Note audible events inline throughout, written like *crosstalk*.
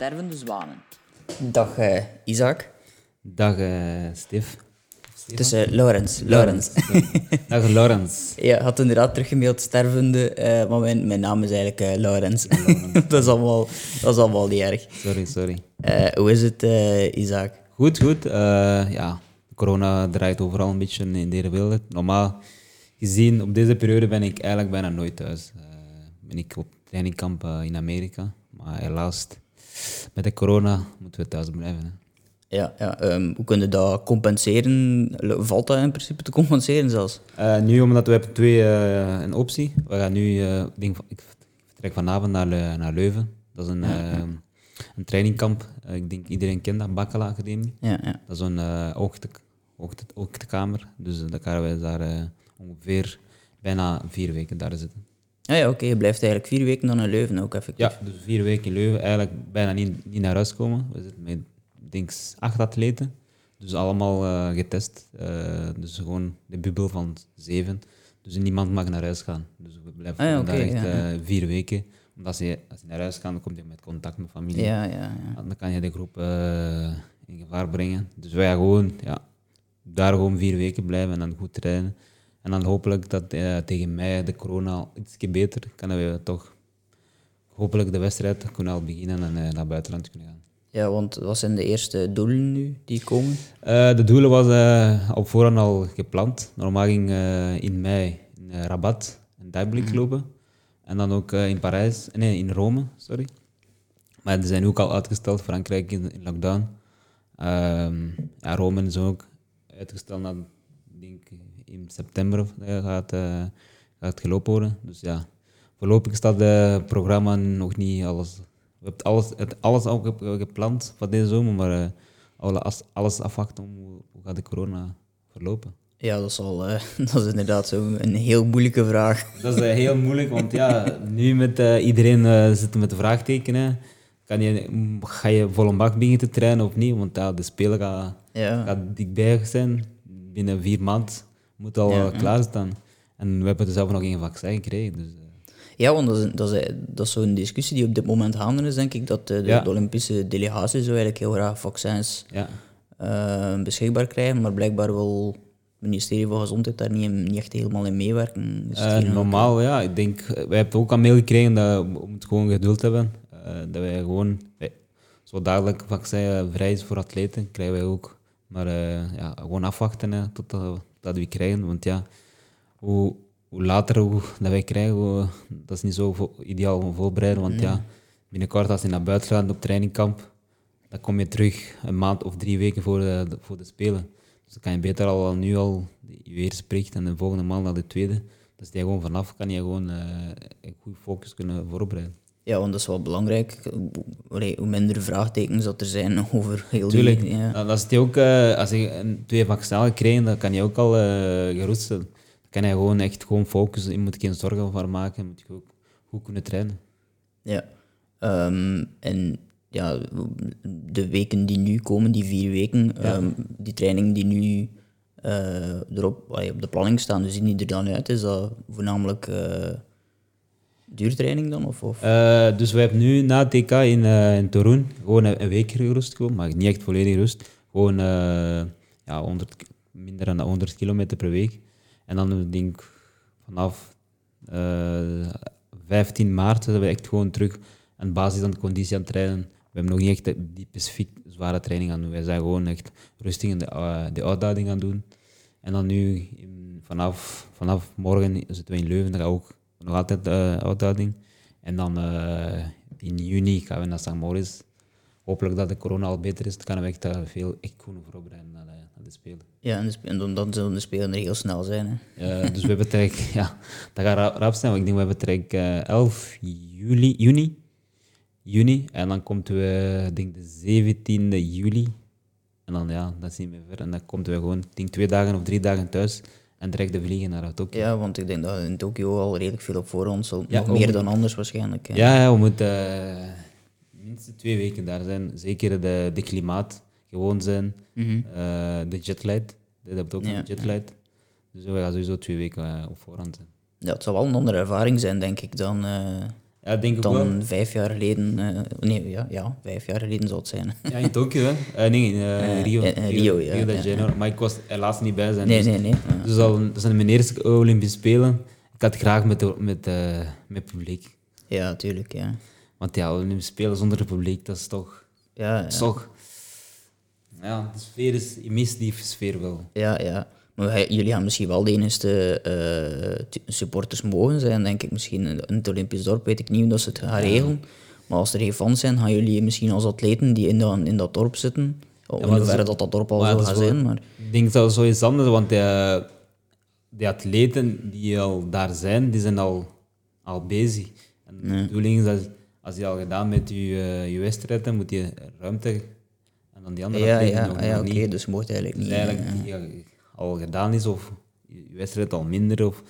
Stervende zwanen. Dag eh, Isaac. Dag uh, Stef. Het is uh, Laurens. Laurens. Dag Laurens. *laughs* ja, had inderdaad teruggemaild stervende, uh, maar mijn, mijn naam is eigenlijk uh, Laurens. *laughs* dat, is allemaal, dat is allemaal niet erg. Sorry, sorry. hoe is het, Isaac? Goed, goed. ja, corona draait overal een beetje in de hele wereld. Normaal gezien, op deze periode ben ik eigenlijk bijna nooit thuis. ben ik op trainingkamp in Amerika. Maar helaas, met de corona moeten we thuis blijven. Hè. Ja, ja um, hoe kunnen dat compenseren? Valt dat in principe te compenseren zelfs? Uh, nu, omdat we hebben twee uh, een optie. We gaan nu, uh, denk, ik vertrek vanavond naar, naar Leuven. Dat is een, ja, een trainingkamp. ik denk iedereen kent dat, Bakkala Academie. Ja, ja. Dat is een ochtendkamer. Dus dan gaan wij daar ongeveer bijna vier weken daar zitten. Ja, ja oké. Je blijft eigenlijk vier weken dan in Leuven ook effectief. Ja, dus vier weken in Leuven. Eigenlijk bijna niet, niet naar huis komen. We zitten met denk acht atleten. Dus allemaal uh, getest. Uh, dus gewoon de bubbel van zeven. Dus niemand mag naar huis gaan. Dus we blijven ah, ja, daar echt ja, uh, vier weken. Omdat als je, als je naar huis gaat, dan kom je met contact met familie. Ja, ja, ja. Dan kan je de groep in gevaar brengen. Dus wij gaan gewoon ja, daar gewoon vier weken blijven en dan goed trainen. En dan hopelijk dat tegen mij de corona iets beter kan we toch hopelijk de wedstrijd kunnen al beginnen en naar buitenland kunnen gaan. Ja, want wat zijn de eerste doelen nu die komen? Uh, de doelen was op voorhand al gepland. Normaal ging in mei in Rabat en Duiblik mm. lopen. En dan ook in Parijs, nee, in Rome, sorry. Maar die zijn ook al uitgesteld, Frankrijk in, in lockdown. Ehm, ja, Rome is ook uitgesteld naar, in september gaat, gaat gelopen worden. Dus ja, voorlopig staat het programma nog niet alles we hebben alles, het, alles al gepland voor deze zomer, maar uh, alles, alles afwachten om hoe, gaat de corona verlopen. Ja, dat is, al, uh, *laughs* dat is inderdaad zo een heel moeilijke vraag. *laughs* Dat is uh, heel moeilijk, want ja, nu met iedereen zitten met de vraagtekenen. Kan je, ga je vol een bak beginnen te trainen of niet? Want ja, de speler gaat, ja. gaat dichtbij zijn. Binnen vier maanden moet al ja, klaar staan. En we hebben er zelf nog geen vaccin gekregen. Dus, ja, want dat is, dat is, dat is zo'n discussie die op dit moment gaande is, denk ik, dat de, de, Olympische delegatie zo eigenlijk heel graag vaccins ja. uh, beschikbaar krijgen, maar blijkbaar wil het ministerie van Gezondheid daar niet, niet echt helemaal in meewerken. Dus uh, normaal, ja. Ik denk, wij hebben ook aan mail gekregen dat we moeten gewoon geduld hebben. Uh, dat wij gewoon, zo dadelijk vaccin vrij is voor atleten, krijgen wij ook. Maar ja, gewoon afwachten hè, tot dat we krijgen. Want ja, hoe later hoe, dat wij krijgen, dat is niet zo ideaal om voorbereiden. Want ja, binnenkort als je naar buiten gaat op trainingkamp, dan kom je terug een maand of drie weken voor de, voor de Spelen. Dus dan kan je beter al nu al je eerste en de volgende maand naar de tweede. Dus die gewoon vanaf kan je gewoon uh, een goed focus kunnen voorbereiden. Ja, want dat is wel belangrijk. Hoe minder vraagtekens dat er zijn *laughs* over heel Tuurlijk. Die, ja. Nou, dat is ook, uh, als je twee vaccins gekregen, dan kan je ook al uh, gerust zijn kan hij gewoon echt gewoon focussen. Je moet geen zorgen voor maken. Je moet je ook goed kunnen trainen. Ja. Um, en ja, de weken die nu komen, die vier weken, um, die training die nu uh, erop allee, op de planning staan, dus zien die er dan uit? Is dat voornamelijk uh, duurtraining dan? Of, of? Uh, dus we hebben nu na het TK in, in Torun gewoon een, week gerust, gewoon, maar niet echt volledig rust. Gewoon ja, 100, minder dan 100 kilometer per week. En dan denk ik vanaf uh, eh, 15 maart zijn we echt gewoon terug aan basis van de conditie aan het trainen. We hebben nog niet echt die specifiek zware training aan doen. Wij zijn gewoon echt rustig in de, uh, de uitdaging aan doen. En dan nu, in, vanaf, vanaf morgen zitten we in Leuven, dat ook nog altijd de uh, uitdaging. En dan uh, in juni gaan we naar St. Moritz. Hopelijk dat de corona al beter is, dan kunnen we echt veel echt voorbereiden naar, naar de Spelen. Ja, en, en dan, zullen de spelen er heel snel zijn. Hè. Dus we hebben trek, *laughs* ja, dat gaat rap zijn, want ik denk we hebben trek uh, 11 juli, juni, juni. En dan komt we, denk de 17e juli. En dan, ja, dat zien we ver. En dan komt we gewoon, denk twee dagen of drie dagen thuis. En direct de vliegen naar Tokio. Ja, want ik denk dat in Tokio al redelijk veel op voorhand zal. Ja, nog meer dan anders waarschijnlijk. Ja, ja, we moeten uh, minstens twee weken daar zijn. Zeker de, de klimaat gewoon zijn. Mm de jetlag, dat hebt ook een jetlag. Dus we gaan sowieso twee weken uh, op voorhand zijn. Ja, het zal wel een andere ervaring zijn, denk ik, dan... Ja, denk ik wel. dan vijf jaar geleden. eh, nee, ja, ja, vijf jaar geleden zal het zijn. Ja, in Tokio, hè? Eh, nee, in eh, Rio. Rio, ja, Rio de ja, Janeiro. Maar ik was helaas niet bij zijn. Nee, dus, nee, nee. Ja. Dus al, dat zijn mijn eerste Olympische Spelen. Ik had graag met, de- met, met publiek. Ja, tuurlijk, ja. Want ja, Olympische Spelen zonder publiek, dat is toch... Ja, ja. toch ja, de sfeer is... Je mist die sfeer wel. ja, ja. Maar wij- jullie gaan misschien wel de enige eh, supporters mogen zijn, denk ik. Misschien in het Olympisch dorp weet ik niet hoe dat ze het gaan regelen. Maar als er geen fans zijn, gaan jullie misschien als atleten die in dat, in dat dorp zitten... in maar dat dat dat dorp al zou gaan wel- zijn, maar... Ik denk dat zo is anders, want de, de atleten die al daar zijn, die zijn al, al bezig. En de bedoeling is dat als je al gedaan met je, eh, je wedstrijd, dan moet je ruimte... En dan die andere Ja, atleten ja, nog, ja oké, dus mocht eigenlijk Dus niet... eigenlijk eh, ja, al gedaan is, of je wedstrijd al minder, of,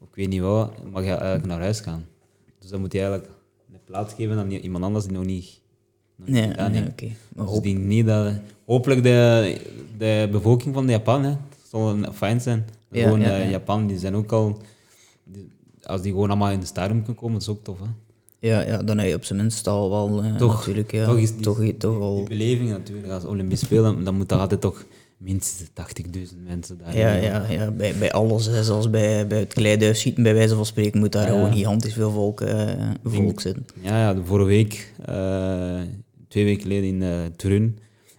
of ik weet niet wat, mag je eigenlijk naar huis gaan. Dus dan moet je eigenlijk een plaats geven aan iemand anders die nog niet, nee, oké. Dus hoop- ik denk niet dat... Hopelijk de, de bevolking van Japan, hè, zal een- fijn zijn. Ja, gewoon ja, ja. Japan, die zijn ook al... die- als die gewoon allemaal in het stadion kunnen komen, is ook tof, hè. Ja, ja, dan heb je op zijn minst al wel eh, Toch- natuurlijk, ja, toch is die- toch, toch al... Die beleving natuurlijk, als Olympisch Spelen, dan moet er altijd toch minstens 80.000 mensen daar Ja, ja, ja bij, bij alles, hè, zoals bij, bij het kleiduifschieten, bij wijze van spreken, moet daar Ja. gewoon gigantisch veel volk, eh, volk zitten. Ja, ja de vorige week, eh, twee weken geleden in eh Turun,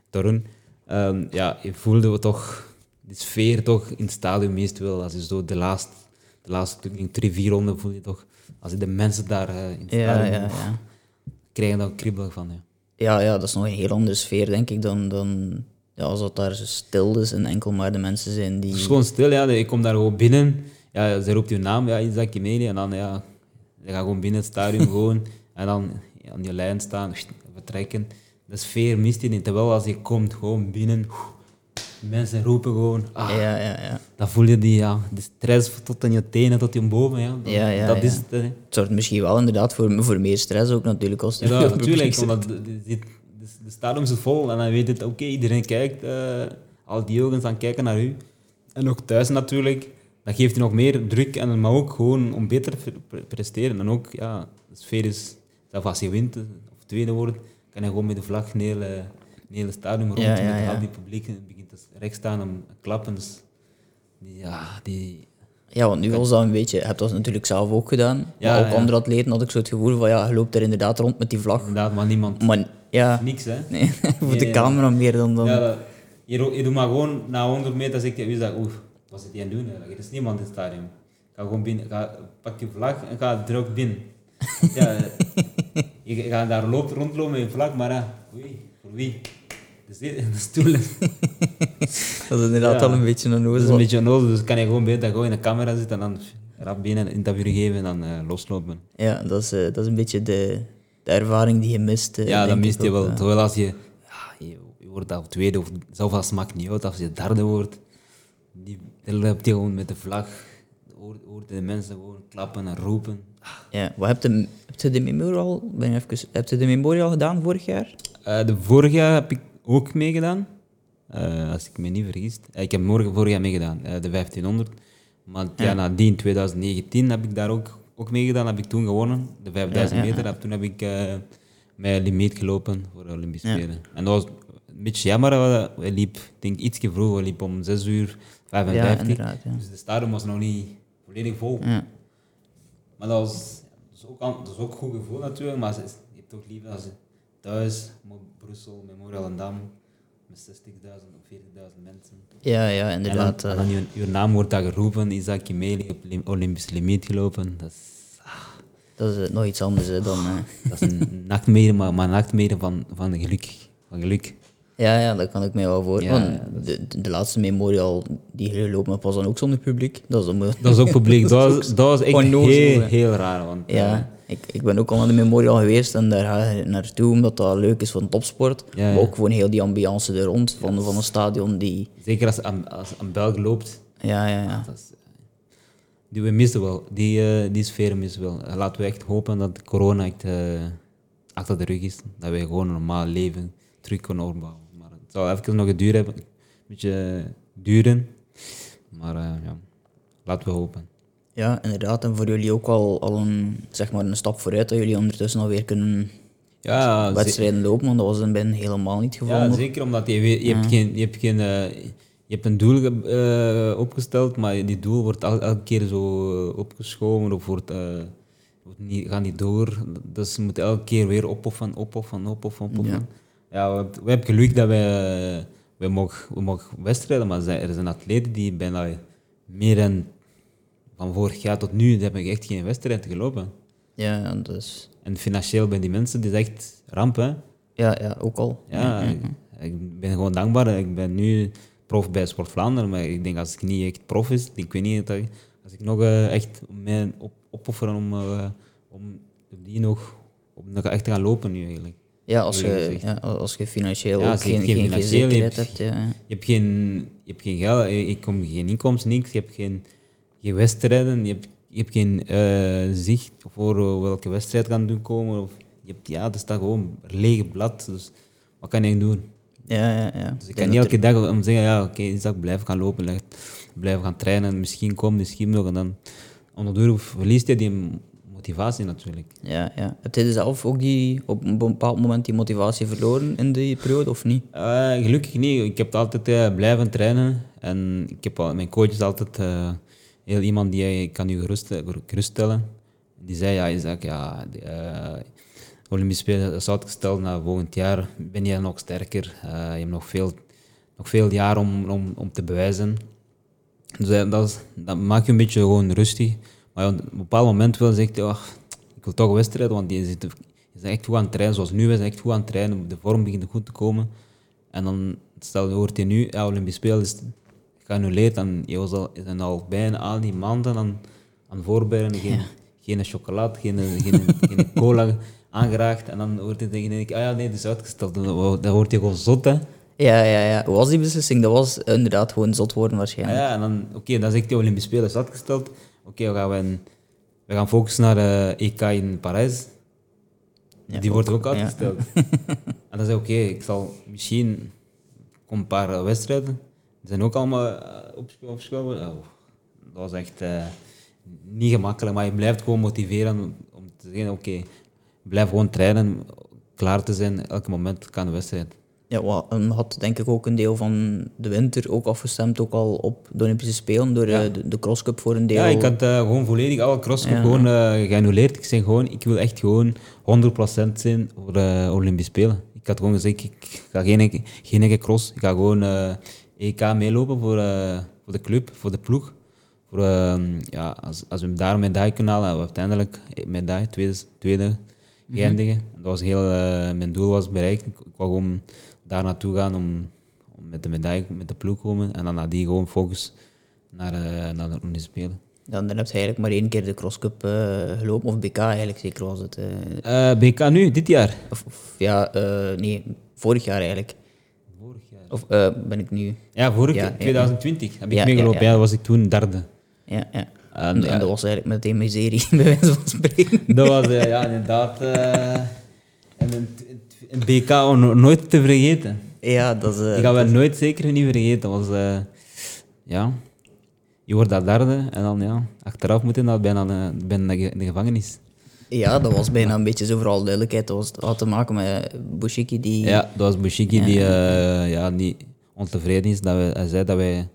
Torun, ehm, ja, je voelde we toch de sfeer toch in het stadion meest wel. Als je zo de laatste, de laatste drie, vier ronden voel je toch, als je de mensen daar in het Ja, stadion ja, ja. krijg je daar kribbelig van. Ja. Ja, ja, dat is nog een heel andere sfeer, denk ik, dan, dan ja, als het daar zo stil is en enkel maar de mensen zijn die... Het is gewoon stil, ja. Ik kom daar gewoon binnen, ja, ze roept je naam, ja, Isaac Kimeli, en dan, ja, je gaat gewoon binnen het stadion *laughs* gewoon, en dan ja, aan die lijn staan, vertrekken. De sfeer mist je niet, terwijl als je komt, gewoon binnen, mensen roepen gewoon, ah, Ja, ja, ja. dan voel je die, ja, de stress tot aan je tenen, tot je boven, ja. Dat, Ja, ja, dat ja. is het, hè. Het zorgt misschien wel inderdaad voor, voor meer stress ook natuurlijk. Als Ja, *laughs* natuurlijk, omdat de, stadion is vol en dan weet het, oké, iedereen kijkt, eh, al die ogen staan kijken naar u. En ook thuis natuurlijk, dat geeft je nog meer druk, en, maar ook gewoon om beter te pre- presteren. En ook, ja, de sfeer is, zelfs als je wint eh, of tweede wordt, kan je gewoon met de vlag een hele, een hele stadion rond, Ja, ja, met ja. al die publiek begint te recht staan en klappen. Dus, ja, die... Ja, want nu was dat een beetje... Je hebt dat natuurlijk zelf ook gedaan. Ja, maar ook ja. andere atleten had ik zo het gevoel van, ja, je loopt er inderdaad rond met die vlag. Inderdaad, maar niemand... Maar ja, Niks, hè. nee, *laughs* voor Nee, de nee, camera meer dan... dan Ja, dat, je, doet maar gewoon na 100 meter zeg je, wie dat? Oeh, wat zit hij aan het doen? eigenlijk? Er is niemand in het stadion. Ga gewoon binnen, ga, pak je vlag en ga ook binnen. *laughs* ja, je, gaat daar loopt, rondlopen met je vlag, maar ja, oei, voor wie? Zit- *laughs* de stoelen. dat is inderdaad Ja. wel een beetje een Dat is een beetje nodig, dus kan je gewoon beter gewoon in de camera zitten en dan rap binnen een interview geven en dan eh, loslopen. Ja, dat is, eh, dat is een beetje de, de ervaring die je mist. eh, Ja, dat ik mist je wel. Terwijl als je, ja, je, je wordt al tweede of zelfs als maakt niet uit, als je derde wordt, die, dan heb je gewoon met de vlag, hoort, de mensen gewoon klappen en roepen. Ja, wat heb je, heb je de memorial, ben je even, heb je de memorial gedaan vorig jaar? Eh, de vorige jaar heb ik ook meegedaan, Eh, als ik me niet vergis. Ik heb morgen vorig jaar meegedaan, de 1500. Maar het jaar nadien, 2019, heb ik daar ook, ook meegedaan, heb ik toen gewonnen. De 5000 Ja, ja, meter, Heb, toen heb ik eh mijn limiet gelopen voor de Olympische. Spelen. En dat was een beetje jammer, hij liep, ik denk ietsje vroeg, hij liep om 6 uur 55. Ja, inderdaad. Ja. Dus de stadion was nog niet volledig vol. Ja. Maar dat was, dat is ook, aan- dat is ook een goed gevoel natuurlijk, maar je hebt toch liever als thuis, Brussel, Memorial en Dam, met 60.000 of 40.000 mensen. Ja, ja, En inderdaad. dan, en eh, dan je, je naam wordt daar geroepen, Isaac Kimeli op lim- Olympisch limiet gelopen. Dat is, dat is eh, nog iets anders hè, dan... eh, dat is een nachtmerrie, maar, maar een nachtmerrie van, van geluk. Van geluk. Ja, ja, dat kan ik mij wel voor. Ja, want de, de, laatste memorial die gelopen was dan ook zonder publiek. Dat is dan Dat is ook publiek. *laughs* Dat was, dat was echt onnozel, heel, heel raar. Want, eh, Ja, ik, ik ben ook al naar de memorial geweest en daar ga je naartoe omdat dat leuk is voor topsport. Ja, Maar ook gewoon heel die ambiance er rond van, van een stadion die... zeker als, aan- als een Belg loopt, Ja, ja, ja. Dat is, eh, die we missen wel. Die, eh, die sfeer missen we wel. Eh, Laten we echt hopen dat corona echt eh, achter de rug is. Dat we gewoon een normaal leven terug kunnen opbouwen. Het zal even nog duur hebben. Een beetje duren. Maar eh, ja, laten we hopen. Ja, inderdaad. En voor jullie ook al, al een, zeg maar een stap vooruit dat jullie ondertussen alweer kunnen Ja, wedstrijden lopen, want dat was in het begin helemaal niet het geval. Ja, nog. zeker omdat je, je, hebt, geen, je, hebt, geen, eh, je hebt een doel eh, opgesteld, maar die doel wordt el- elke keer zo opgeschoven of wordt, wordt niet, gaat niet door. Dus je moet elke keer weer opoffen, opoffen, opoffen, opoffen. Ja. Ja, we, hebben- we hebben geluk dat wij, wij mogen, we mogen wedstrijden, maar er zijn- atleten die bijna meer dan van vorig jaar tot nu, die hebben echt geen wedstrijd gelopen. Ja, dus, En financieel bij die mensen, dat is echt ramp, hè. ja, ja, ook al. Ja, ik, ik ben gewoon dankbaar. Ik ben nu prof bij Sport Vlaanderen, maar ik denk als ik niet echt prof is, ik weet niet dat als ik nog eh, echt mij op, opofferen om, eh, om die nog, om nog echt te gaan lopen nu eigenlijk. Ja, als je, ja, als je financieel Ja, geen, geen geen, financieel, je hebt- hebt. Ja. Je hebt geen, je hebt geen geld, eh, ik kom geen inkomsten, niks. Je hebt geen, geen wedstrijden, je hebt, je hebt geen eh, zicht voor eh, welke wedstrijd gaan doen komen. Of, je hebt, ja, er staat gewoon een lege blad. Dus wat kan ik doen? Ja, ja, ja. Dus ik kan niet elke dag om zeggen, ja, oké, Isaac, blijf gaan lopen, blijf gaan trainen, misschien komt, misschien nog. En dan onderdoor verliest je die motivatie natuurlijk. Ja, ja. Heb je zelf ook die, op een bepaald moment die motivatie verloren in die periode, of niet? Eh, gelukkig niet. Ik heb altijd eh, blijven trainen. En ik heb al, mijn coach is altijd eh, heel iemand die ik kan u gerust, geruststellen. Die zei, ja, Isaac, ja, de, Olympische Spelen is uitgesteld naar volgend jaar. Ben je nog sterker? Je hebt nog veel, nog veel jaar om, om, om te bewijzen. Dus dat, is- dat maakt je een beetje gewoon rustig. Maar ja, op een bepaald moment wil zegt hij, "Ach, ik wil toch wedstrijden, want je zit, bent echt goed aan het trainen. Zoals nu, zijn echt goed aan het trainen. De vorm begint goed te komen. En dan stel, hoort je nu, ja, Olympisch Spelen is geannuleerd. En je was al, zijn al bijna al die maanden aan, aan voorbereiden. Geen, geen chocolade, geen, geen, geen cola aangeraakt. En dan hoort je tegen je, ah ja, nee, het is uitgesteld. Dan, word je gewoon zot, hè. Ja, ja, ja. Hoe was die beslissing? Dat was inderdaad gewoon zot worden Ah waarschijnlijk. ja, en dan, oké, dan zegt de Olympische Spelen is uitgesteld. Oké, we, gaan, we, we gaan focussen naar de EK in Parijs. Ja, Die wordt ook ja. uitgesteld. *laughs* en dan zei ik, oké, ik zal misschien... kom een paar eh, wedstrijden. Die zijn ook allemaal eh, opgescho- opgeschoven. Oh, dat was echt eh, niet gemakkelijk, maar je blijft gewoon motiveren om- te zeggen, oké, blijf gewoon trainen, klaar te zijn. Elk moment kan een wedstrijd. Ja, wat, en had denk ik ook een deel van de winter ook afgestemd ook al op de Olympische Spelen door Ja. eh, de, de crosscup voor een deel. Ja, ik had eh, gewoon volledig alle crosscup Ja. gewoon eh, geannuleerd. Ik zeg gewoon, ik wil echt gewoon 100% zijn voor de Olympische Spelen. Ik had gewoon gezegd, ik ga geen, geen enkele cross. Ik ga gewoon EK meelopen voor, voor de club, voor de ploeg. Voor, eh, ja, als, als we daar een medaille kunnen halen, hebben we uiteindelijk een medaille, tweede, tweede geëindigen. Dat was heel, mijn doel was bereikt. Ik, ik wou gewoon daar naartoe gaan om, om met de medaille, met de ploeg komen. En dan nadien gewoon focus naar, eh, naar de Olympische Spelen. Dan, dan heb je eigenlijk maar één keer de crosscup eh gelopen, of BK eigenlijk zeker was het. eh. BK nu, dit jaar? of, of ja, nee, vorig jaar eigenlijk. Vorig jaar. Of ben ik nu... Ja, vorig Ja, jaar, ja, 2020 heb ik Ja, meegelopen. ja, was ik toen derde. Ja, ja. En, dat was eigenlijk meteen mijn serie, *laughs* bij wijze van spreken. Dat was ja, inderdaad en BK om no- nooit te vergeten. Ja, dat is... eh, ik ga nooit zeker niet vergeten. Dat was, eh, ja, je wordt daar derde en dan ja, achteraf moet je dan bijna bijna in de gevangenis. Ja, dat was bijna een beetje zo voor alle duidelijkheid. Dat was, dat had te maken met Bushiki, die... Ja, dat was Bushiki die ja, niet ontevreden is. Dat we, hij zei dat wij,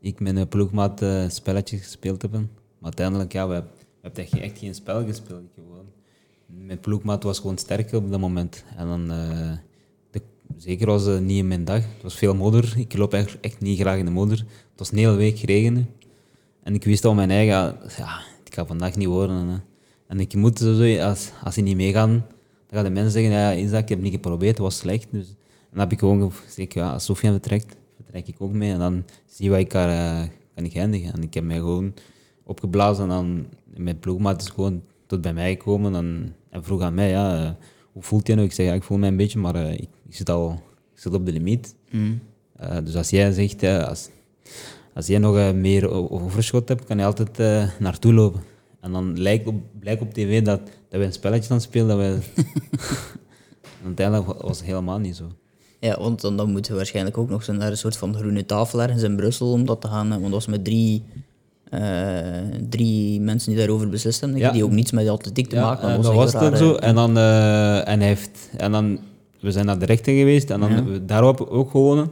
ik met een ploegmaat spelletjes gespeeld hebben. Maar uiteindelijk, ja, we, hebben- we hebben echt, geen- echt geen spel gespeeld. Gewoon. Mijn ploegmaat was gewoon sterker op dat moment. En dan, eh, de, zeker was het niet in mijn dag. Het was veel modder. Ik loop echt, echt niet graag in de modder. Het was een hele week regenen. En ik wist al mijn eigen, ja, het gaat vandaag niet worden. En ik moet als, als ze niet meegaan, dan gaan de mensen zeggen, ja, Isaac, ik heb niet geprobeerd, het was slecht. Dus dan heb ik gewoon gezegd, ja, als Sofian vertrekt, vertrek ik ook mee. En dan zie wat ik kan, eh, kan ik eindigen. En ik heb mij gewoon opgeblazen en dan mijn ploegmaat is gewoon tot bij mij gekomen en, en vroeg aan mij, ja, eh, hoe voelt je nou? Ik zeg, ja, ik voel mij een beetje, maar eh, ik, ik, zit al ik zit op de limiet. Mm. Eh, dus als jij zegt, als, als jij nog meer overschot hebt, kan je altijd naartoe lopen. En dan lijkt op, blijkt op tv dat, dat wij een spelletje aan het spelen, dat wij... *laughs* En uiteindelijk wa- was het helemaal niet zo. Ja, want dan, dan moeten we waarschijnlijk ook nog zo naar een soort van groene tafel ergens in Brussel om dat te gaan. Want dat was met drie drie mensen die daarover beslist hebben, Ja. die ook niets met de atletiek te maken en hadden. dat Dat was het zo. En dan, eh, en hij heeft, en dan, we zijn naar de rechter geweest en dan we daarop ook gewonnen.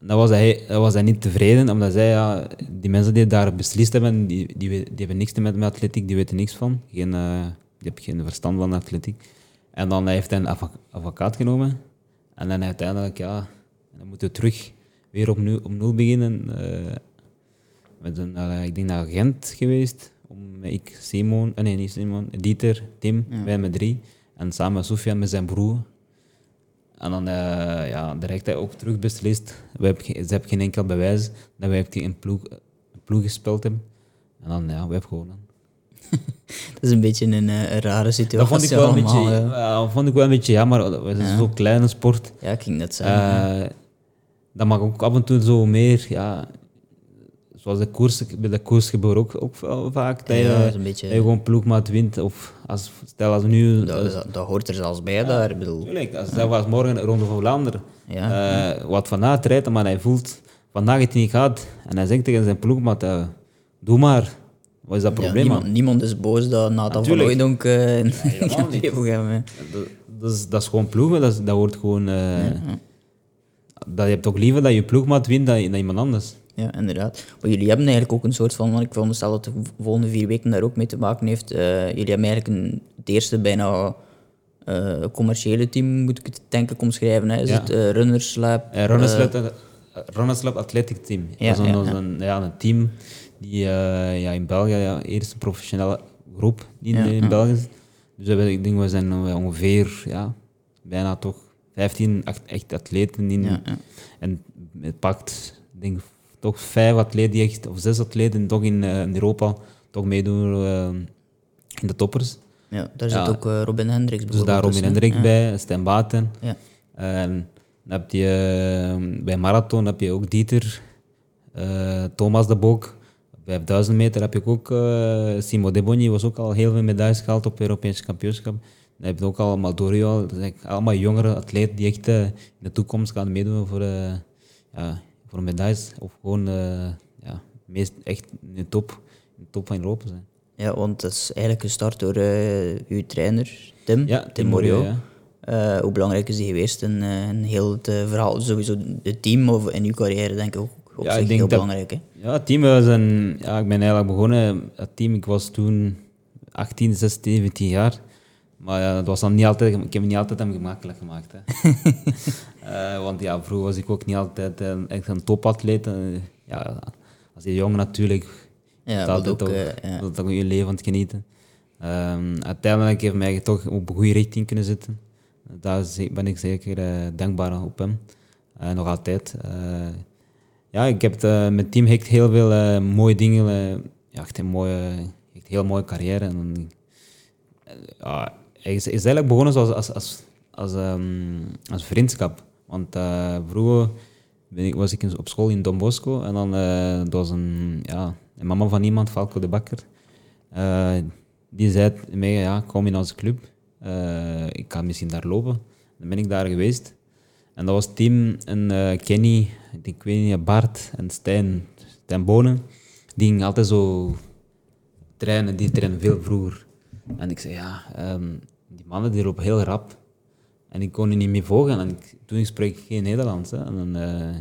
Dan was hij, dan was hij niet tevreden, omdat hij, ja, die mensen die daar beslist hebben, die, die, die hebben niks te met, met atletiek, die weten niks van. Geen, eh, die hebben geen verstand van atletiek. En dan heeft hij een advo- advocaat genomen. En dan uiteindelijk, ja, dan moeten we terug weer opnieuw, op nul beginnen. eh, met een, eh, ik denk naar Gent geweest. Om, ik, Simon, eh, nee, niet Simon, Dieter, Tim, wij met drie. En samen met Sofian met zijn broer. En dan, eh ja, de rechter ook terug beslist. We hebben, ze hebben geen enkel bewijs dat wij een ploeg, een ploeg gespeeld hebben. En dan, ja, we hebben gewonnen. *laughs* Dat is een beetje een, een rare situatie. Dat vond ik wel een beetje, ja. ja, vond ik wel een beetje jammer. Het is zo'n kleine sport. Ja, ik ging net zeggen. Dat mag ook af en toe zo meer, ja, zoals de koers, bij de koers gebeurt ook, ook vaak. Dat je, Ja, dat is een beetje- dat je gewoon ploegmaat wint. Of als, stel als nu... dat, dat, dat hoort er zelfs bij daar. Bedoel, Tuurlijk, als dat was morgen de Ronde van Vlaanderen. Ja, Eh, wat Van Aert rijdt, maar hij voelt vandaag het niet gaat. En hij zegt tegen zijn ploegmaat, eh, doe maar. Wat is dat probleem, niemand, man? niemand is boos dat Nathan van uh, hebben. Dat, is, dat is gewoon ploegen, dat, is- dat wordt gewoon... eh, dat, je hebt toch liever dat je ploegmaat wint dan, dan iemand anders. Ja, inderdaad. Maar jullie hebben eigenlijk ook een soort van, want ik veronderstel dat de volgende vier weken daar ook mee te maken heeft. eh, jullie hebben eigenlijk een, het eerste bijna eh, commerciële team, moet ik het denk ik omschrijven. Hè. Is Ja. het eh, Runners Lab? Runners, Lab, Runners Lab Athletic Team. Ja, dat is een, ja, een, ja, een team die ja, in België, ja, eerste professionele groep die in, in. België is. Dus ik denk, we zijn ongeveer ja, bijna toch 15 echt, atleten in. En het pakt, ik denk, toch vijf atleten, die echt, of zes atleten toch in, eh, in Europa toch meedoen eh, in de toppers. ja, daar zit ook eh, Robin Hendricks Dus daar Robin hè. bij, Stijn Baten. Ja. En dan heb je bij marathon heb je ook Dieter, Thomas de Boek. Bij 1000 meter heb je ook eh, Simo De Boni, was ook al heel veel medailles gehaald op Europese kampioenschap. Dan heb je ook allemaal Dorio, dat zijn eigenlijk allemaal jongere atleten die echt in de toekomst gaan meedoen voor, ja, voor medailles. Of gewoon eh, ja, meest echt in de top, in de top van Europa zijn. Ja, want het is eigenlijk gestart door eh, uw trainer, Tim, Ja, Tim, Tim Morio. Ja. Eh, hoe belangrijk is die geweest in, in heel het verhaal? Sowieso het team of in uw carrière denk ik ook op Ja, zich ik denk heel dat- belangrijk. Hè? Ja, het team was een... Ja, ik ben eigenlijk begonnen... Het team, ik was toen 18, 16, 17 jaar. Maar ja, was dan niet altijd... Ik heb het niet altijd hem gemakkelijk gemaakt. Hè. *laughs* Eh, want ja, vroeger was ik ook niet altijd een, echt een topatleet. Eh, ja, als je jong natuurlijk... Ja, dat ook, ook, eh, ja. dat ook je leven aan het genieten. Ehm, uiteindelijk heeft mij toch op een goede richting kunnen zitten. Daar ben ik zeker eh, dankbaar op hem. Eh, nog altijd. Eh, ja, ik heb eh, met het team echt heel veel eh, mooie dingen. eh, ja, echt een mooie, echt heel mooie carrière. En, eh, ja, is, is eigenlijk begonnen zoals, als, als, als, ehm, als vriendschap. Want eh, vroeger ik, was ik op school in Don Bosco en dan dat was een, ja, mama van iemand, Falco de Bakker. Eh, die zei mij, ja, kom in onze club. Ik kan misschien daar lopen. Dan ben ik daar geweest. En dat was Tim en Kenny, ik weet niet, Bart en Stijn, Stijn Bonen. Die gingen altijd zo trainen, die trainen veel vroeger. En ik zei, ja, ehm, die mannen die lopen heel rap. En ik kon die niet meer volgen. En ik, toen ik spreek geen Nederlands. En dan, eh,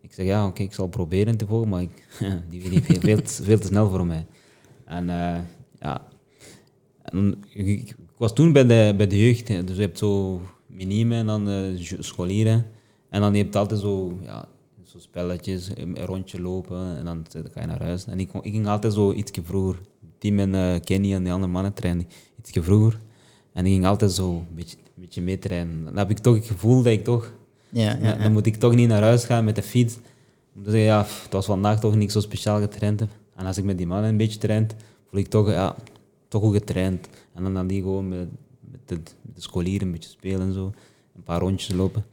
ik zeg, ja, oké, ik zal proberen te volgen, maar ik, *laughs* die die veel, veel, te- snel voor mij. En eh, ja, en ik, ik was toen bij de, bij de jeugd, dus je hebt zo minime en dan eh, scholieren. En dan je altijd zo, ja, zo spelletjes, een rondje lopen en dan ga je naar huis. En ik, ik ging altijd zo ietsje vroeger. Eh, Kenny en die andere mannen trainen ietsje vroeger. En ik ging altijd zo een beetje, een beetje mee trainen. Dan heb ik toch het gevoel dat ik toch Ja, ja, ja, dan moet ik toch niet naar huis gaan met de fiets. Om te zeggen, ja, het was vandaag toch niet zo speciaal getraind. heb. En als ik met die mannen een beetje traint, voel ik toch, ja, toch goed getraind. En dan dan die gewoon met, met, de, met de scholieren een beetje spelen en zo. Een paar rondjes lopen.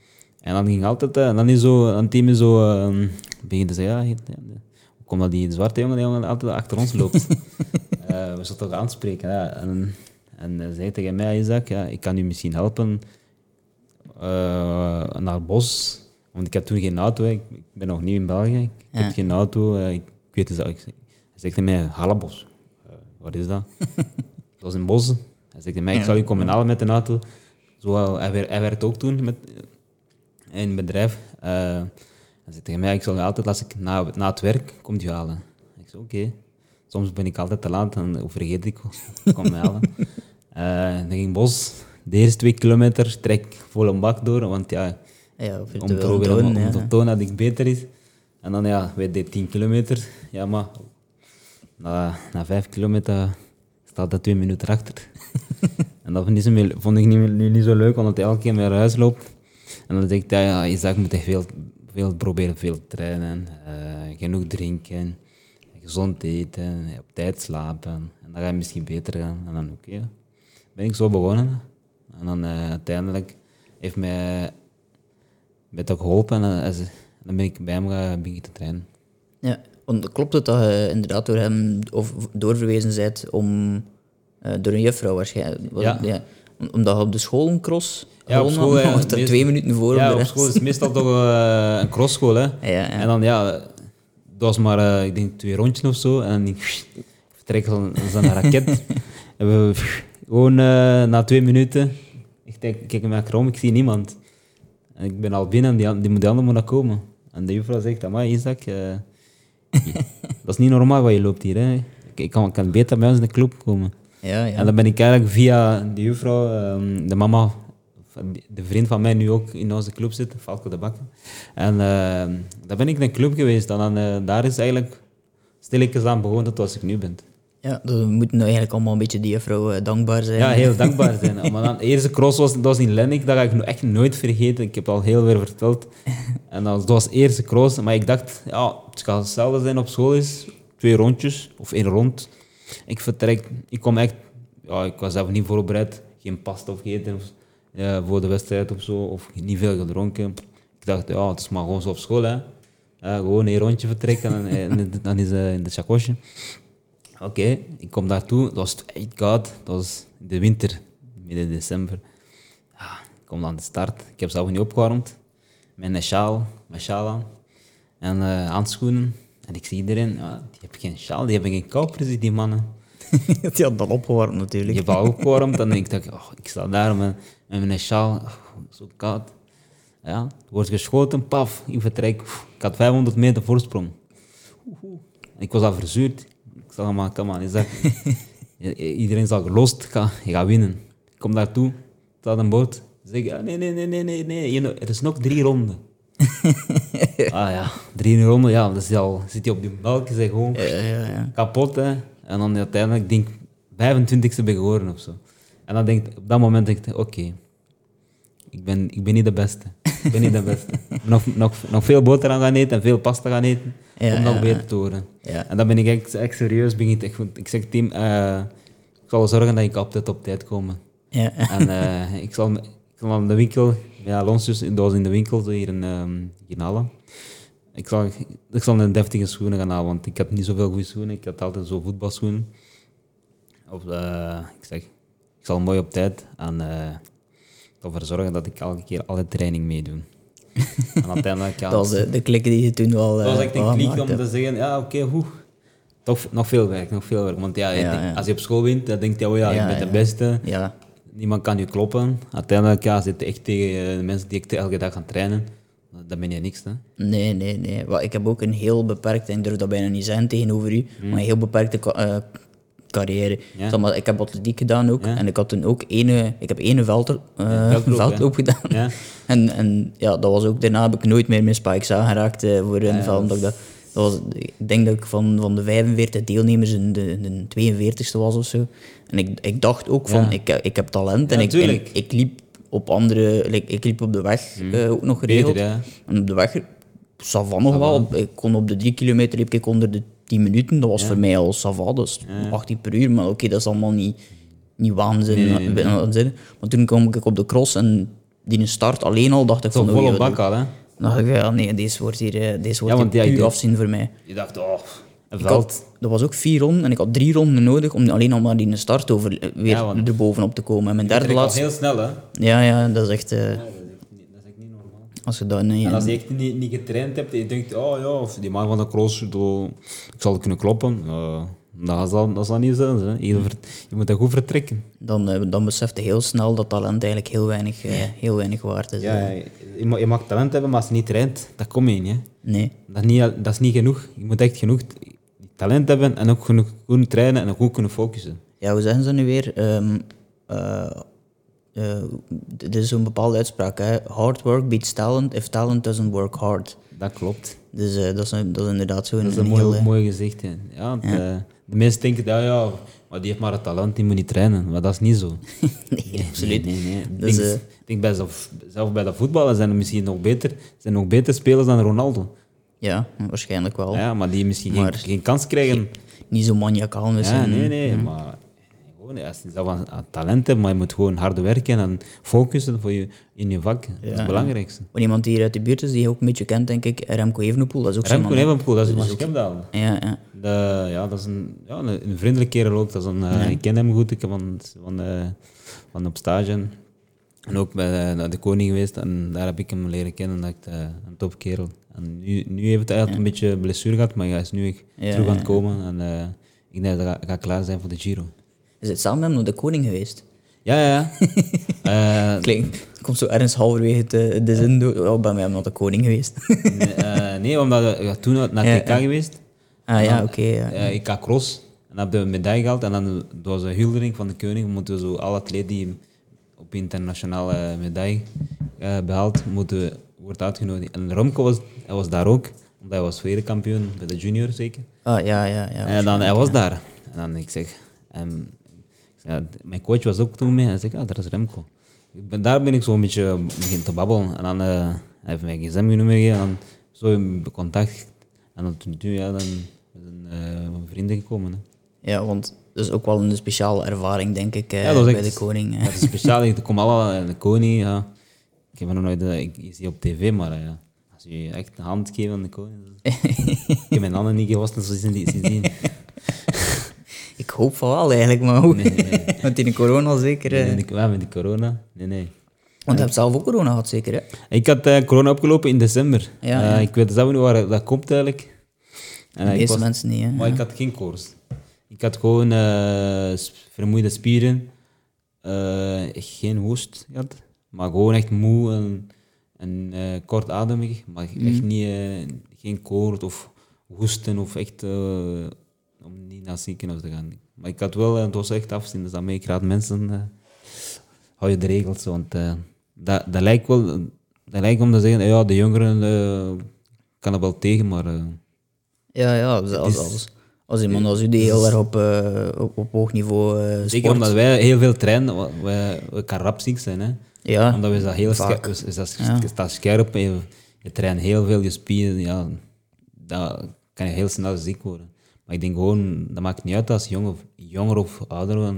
En dan ging altijd, eh, en dan is zo, een team is zo, uh, begint te zeggen, ja, hoe komt dat die zwarte jongen, die jongen altijd achter ons loopt? *laughs* Eh, we zullen toch aanspreken. Ja. En, en hij zei tegen mij, Isaac, ja, ik kan u misschien helpen eh, naar het bos. Want ik heb toen geen auto. Ik, ik ben nog nieuw in België. Ik Ja. heb geen auto. eh, ik, ik weet het zelf. Ik, hij zegt hij mij, Halabos. Uh, wat is dat? *laughs* dat was een bos. Hij zegt mij, ik zal u komen halen met een auto. Zo, hij, hij werkt ook toen met, in een bedrijf. Uh, hij zegt tegen mij, ik zal je altijd, als ik na, na het werk, kom je halen. Ik zeg, oké. Soms ben ik altijd te laat en vergeet ik, kom me halen. *laughs* Uh, dan ging bos. De eerste twee kilometer trek ik vol een bak door, want ja, Ja, voor om te proberen, tonen, om ja. te tonen dat ik beter is. En dan ja, wij deden 10 kilometer. Ja, maar na, na 5 kilometer staat dat twee minuten achter. *laughs* en dat vond ik, niet zo- vond ik niet, nu niet zo leuk, omdat hij elke keer naar huis loopt. En dan denk ik, ja, ja Isaac moet echt veel, veel proberen, veel trainen, eh, genoeg drinken, gezond eten, op tijd slapen. En dan ga je misschien beter gaan. En dan oké, ben ik zo begonnen. En dan eh, uiteindelijk heeft mij mij dat geholpen en eh, ze- dan ben ik bij hem gaan beginnen te trainen. Ja, want klopt het dat je inderdaad door hem of doorverwezen bent om, eh, door een juffrouw waarschijnlijk? Ja. Omdat je op de school een cross Ja, op school, had, was er meest- twee minuten voor ja, op school is het meestal toch een crossschool, hè. Ja, ja. En dan, ja, dat was maar, ik denk, twee rondjes of zo. En ik, vertrek als een, als een raket. *laughs* en we gewoon eh, na twee minuten, ik kijk, kijk me achterom, ik zie niemand. En ik ben al binnen en die, die, moet nog komen. En de juffrouw zegt, amai Isaac, eh, *laughs* dat is niet normaal wat je loopt hier, hè. Ik, kan, kan beter bij ons in de club komen. ja, ja. En dan ben ik eigenlijk via die juffrouw, ehm, de mama, de vriend van mij nu ook in onze club zit, Falco de Bakker. En ehm dan ben ik in een club geweest en dan, eh, daar is eigenlijk stilletjes aan begonnen tot als ik nu ben. Ja, dus we moeten nou eigenlijk allemaal een beetje die juffrouw eh, dankbaar zijn. Ja, heel *laughs* dankbaar zijn. Maar dan, de eerste cross was, dat was in Lennik, dat ga ik echt nooit vergeten. Ik heb het al heel veel verteld. En dat was, de eerste cross, maar ik dacht, ja, het gaat hetzelfde zijn op school is. Twee rondjes, of één rond. Ik vertrek, ik kom echt, ja, ik was zelf niet voorbereid. Geen pasta of gegeten of, ja, voor de wedstrijd of zo, of niet veel gedronken. Ik dacht, ja, het is maar gewoon zo op school, hè. Ja, gewoon één rondje vertrekken en, en dan is het in de chakosje. Oké, ik kom daartoe. Dat was echt koud. Dat was in de winter, midden december. Ja, ik kom aan de start. Ik heb zelf niet opgewarmd. Een sjaal, mijn sjaal aan. En eh, handschoenen. En ik zie iedereen, ja, die hebben geen sjaal, die hebben geen koupers, die mannen. *laughs* Die had dat opgewarmd natuurlijk. Die hebben al opgewarmd. En ik dacht, oh, ik sta daar met, met mijn sjaal. Oh, zo koud. Ja, wordt geschoten, paf, ik vertrek. Ik had 500 meter voorsprong. Ik was al verzuurd. *laughs* Ik zeg maar, kom aan, is dat... Iedereen is al gelost, ik ga, je gaat winnen. Ik kom daartoe, staat een boot. Zeg, ja, nee, nee, nee, nee, nee, er is nog drie ronden. *laughs* ah ja, drie ronden, ja, dan is al, zit je op die balk, je zegt gewoon Ja, ja, ja. kapot, hè. En dan uiteindelijk denk ik 25e ben geworden of zo. En dan denk ik, op dat moment denk ik, oké, ik, ben, ik ben niet de beste. Ik ben niet de beste. nog, nog, nog veel boterham gaan eten en veel pasta gaan eten, Ja, om nog beter te worden. Ja. En dan ben ik echt, echt serieus, begin ik echt. Ik zeg, team, eh, ik zal zorgen dat ik altijd op tijd kom. Ja. En eh, ik, zal, ik zal aan de winkel, ja, Alonso's, dat was in de winkel, hier in um, Ginala. Ik zal, ik zal een deftige schoenen gaan halen, want ik had niet zoveel goede schoenen. Ik had altijd zo voetbalschoenen. Of, eh, ik zeg, ik zal mooi op tijd en ervoor zorgen dat ik elke keer alle training meedoe. en uiteindelijk, *laughs* ja, Dat was de, de klikken die je toen wel dat was eh, echt een klik om te zeggen, ja, oké, hoe. Toch nog veel werk, nog veel werk. Want ja, als je op school wint, dan denk je, oh ja, Ja, ik ben ja. de beste. Ja, Niemand kan je kloppen. Uiteindelijk ja, zit je echt tegen eh, de mensen die echt elke dag gaan trainen. Dan ben je niks. Hè? nee, nee, nee. Ik heb ook een heel beperkte, ik durf dat bijna niet zijn tegenover u, maar een heel beperkte eh, carrière. Ja. Zeg maar, ik heb atletiek gedaan ook, Ja. en ik had toen ook ene, ik heb ene veld, eh, *laughs* veldloop, veldloop gedaan. Ja. *laughs* En, en ja, dat was ook, daarna heb ik nooit meer mijn spikes aangeraakt eh, voor een veld. dat, dat was, ik denk dat ik van, van de 45 deelnemers in de, de 42ste was of zo. En ik, ik dacht ook van, ik, ik heb talent en, ik, en ik, liep op andere, like, ik liep op de weg eh, ook nog geregeld. Beter. En op de weg, savan nog wel. Ik kon op de drie kilometer liep ik onder de 10 minuten. Dat was voor mij al savan, dat is 18 per uur. Maar oké, dat is allemaal niet, niet waanzin. Nee, nee, nee. waanzin. Maar toen kwam ik op de cross en die start alleen al dacht ik Zo van... oei, volle bak al, hè? dacht ik, ja, nee, deze wordt hier, eh, deze wordt Ja, want hier ja, puur afzien voor mij. Je dacht, oh, een Ik had, dat was ook vier ronden en ik had drie ronden nodig om alleen al maar die start over, eh, weer Ja, erbovenop te komen. En mijn derde Dat laatste... heel snel, hè? Ja, ja, dat is echt... eh, Dat is echt niet normaal. Als je dan... eh, En als je echt niet, niet getraind hebt en je denkt, oh ja, of die man van de cross, ik zal kunnen kloppen. Uh, dat, zal, dat zal niet zijn. hè. Je, moet dat goed vertrekken. dan, eh, dan beseft je heel snel dat talent eigenlijk heel weinig, eh, heel weinig waard is. Ja, eh. je, mag, je mag talent hebben, maar als je niet traint, dat kom je niet. Hè. Nee. Dat, is niet dat is niet genoeg. Je moet echt genoeg talent hebben en ook genoeg goed trainen en ook goed kunnen focussen. Ja, hoe zeggen ze nu weer? Ehm eh, eh, dit is zo'n bepaalde uitspraak. Hè? Hard work beats talent if talent doesn't work hard. Dat klopt. Dus eh, dat, is, een- dat is inderdaad zo'n Dat is een een mooi, heel... eh, mooi gezicht. hè. Ja, de mensen denken, ja, ja, maar die heeft maar het talent, die moet niet trainen. Maar dat is niet zo. *laughs* nee, absoluut. Nee, nee, nee. Ik Dus, denk, ik denk bij zelf, zelf bij de voetballen zijn er misschien nog beter, zijn nog beter spelers dan Ronaldo. Ja, waarschijnlijk wel. Ja, maar die misschien Maar- geen, geen kans krijgen. Niet zo maniacaal misschien. Ja, nee, nee, maar gewoon, als je zelf aan, aan talent hebt, maar je moet gewoon hard werken en focussen voor je, in je vak. dat is Ja, het belangrijkste. Want iemand die hier uit de buurt is, die je ook een beetje kent, denk ik, Remco Evenepoel, dat is ook Remco. Evenepoel, dat is een Skepdaal. Ja, ja. De, ja, dat is een, ja, een, een vriendelijke kerel ook. Dat is een, eh, Ik ken hem goed, ik heb van, van, eh, van op stage. En ook bij de, de koning geweest en daar heb ik hem leren kennen. Dat ik eh, een topkerel. En nu, nu heeft hij eigenlijk een beetje blessure gehad, maar hij is nu echt Ja, terug aan ja. het komen. En eh, ik denk dat hij gaat klaar zijn voor de Giro. Is het samen met hem naar de koning geweest? Ja, ja, ja. *laughs* Eh, Klinkt, het komt zo ergens halverwege de, de zin door. Oh, ben met hem naar de koning geweest. nee, eh, nee, omdat we we toen naar TK ja. geweest. ah ja, oké. ja. Eh, ik cross en heb de medaille gehaald. En dan was een huldering van de koning. Moeten we zo alle atleten die op internationale medaille eh behaald, moeten wordt uitgenodigd. En Romko was, hij was daar ook, omdat hij was wereldkampioen bij de junior zeker. Ah, ja, ja, ja. en dan, hij was daar. En dan ik zeg, ehm, ik zeg, ja, mijn coach was ook toen mee. En hij zegt, ah, daar is Remco. Ik ben, daar ben ik zo een beetje begin te babbelen. En dan eh, hij heeft mij gsm nummer gegeven. En dan zo in contact. En dan toen, ja, dan zijn eh, vrienden gekomen. Hè. Ja, want dat is ook wel een speciale ervaring, denk ik, eh, Ja, dat bij echt- de koning. eh. Dat is speciaal. Ik kom alle en de koning. Ja. Ik heb nog nooit, eh, ik, je ziet op tv, maar eh, ja. als je echt een hand geeft aan de koning. dat *laughs* ik heb mijn handen niet gewassen zo sinds- sindsdien. Ik hoop van wel eigenlijk, maar hoe? *laughs* Want in de corona zeker. Nee, de, ja, met de corona. Nee, nee. Want je hebt zelf ook corona gehad, zeker, hè? Ik had eh, corona opgelopen in december. Ja, Eh, ja. ik weet zelf niet waar dat komt eigenlijk. En, De eh, ik meeste was- mensen niet, hè? Maar ik had geen koorts. Ik had gewoon vermoeide spieren, geen hoest gehad, maar gewoon echt moe en, en kortademig, maar echt niet, eh, geen koord of hoesten of echt niet naar het ziekenhuis te gaan. Maar ik had wel, eh, het was echt afzien, dus daarmee ik raad mensen, eh, hou je de regels, want eh, dat, dat lijkt wel, dat lijkt om te zeggen, ja, de jongeren kan er wel tegen, maar... Ja, ja, als, als, als, als iemand als u die heel erg op, op, op hoog niveau eh Zeker sport. omdat wij heel veel trainen, wij, we kan rap ziek zijn. Hè? Ja, Omdat we dat heel scherp, is, dat, Ja. scherp je, je traint heel veel, je spieren, ja, dan kan je heel snel ziek worden. Maar ik denk gewoon, dat maakt niet uit als jong of, jonger of ouder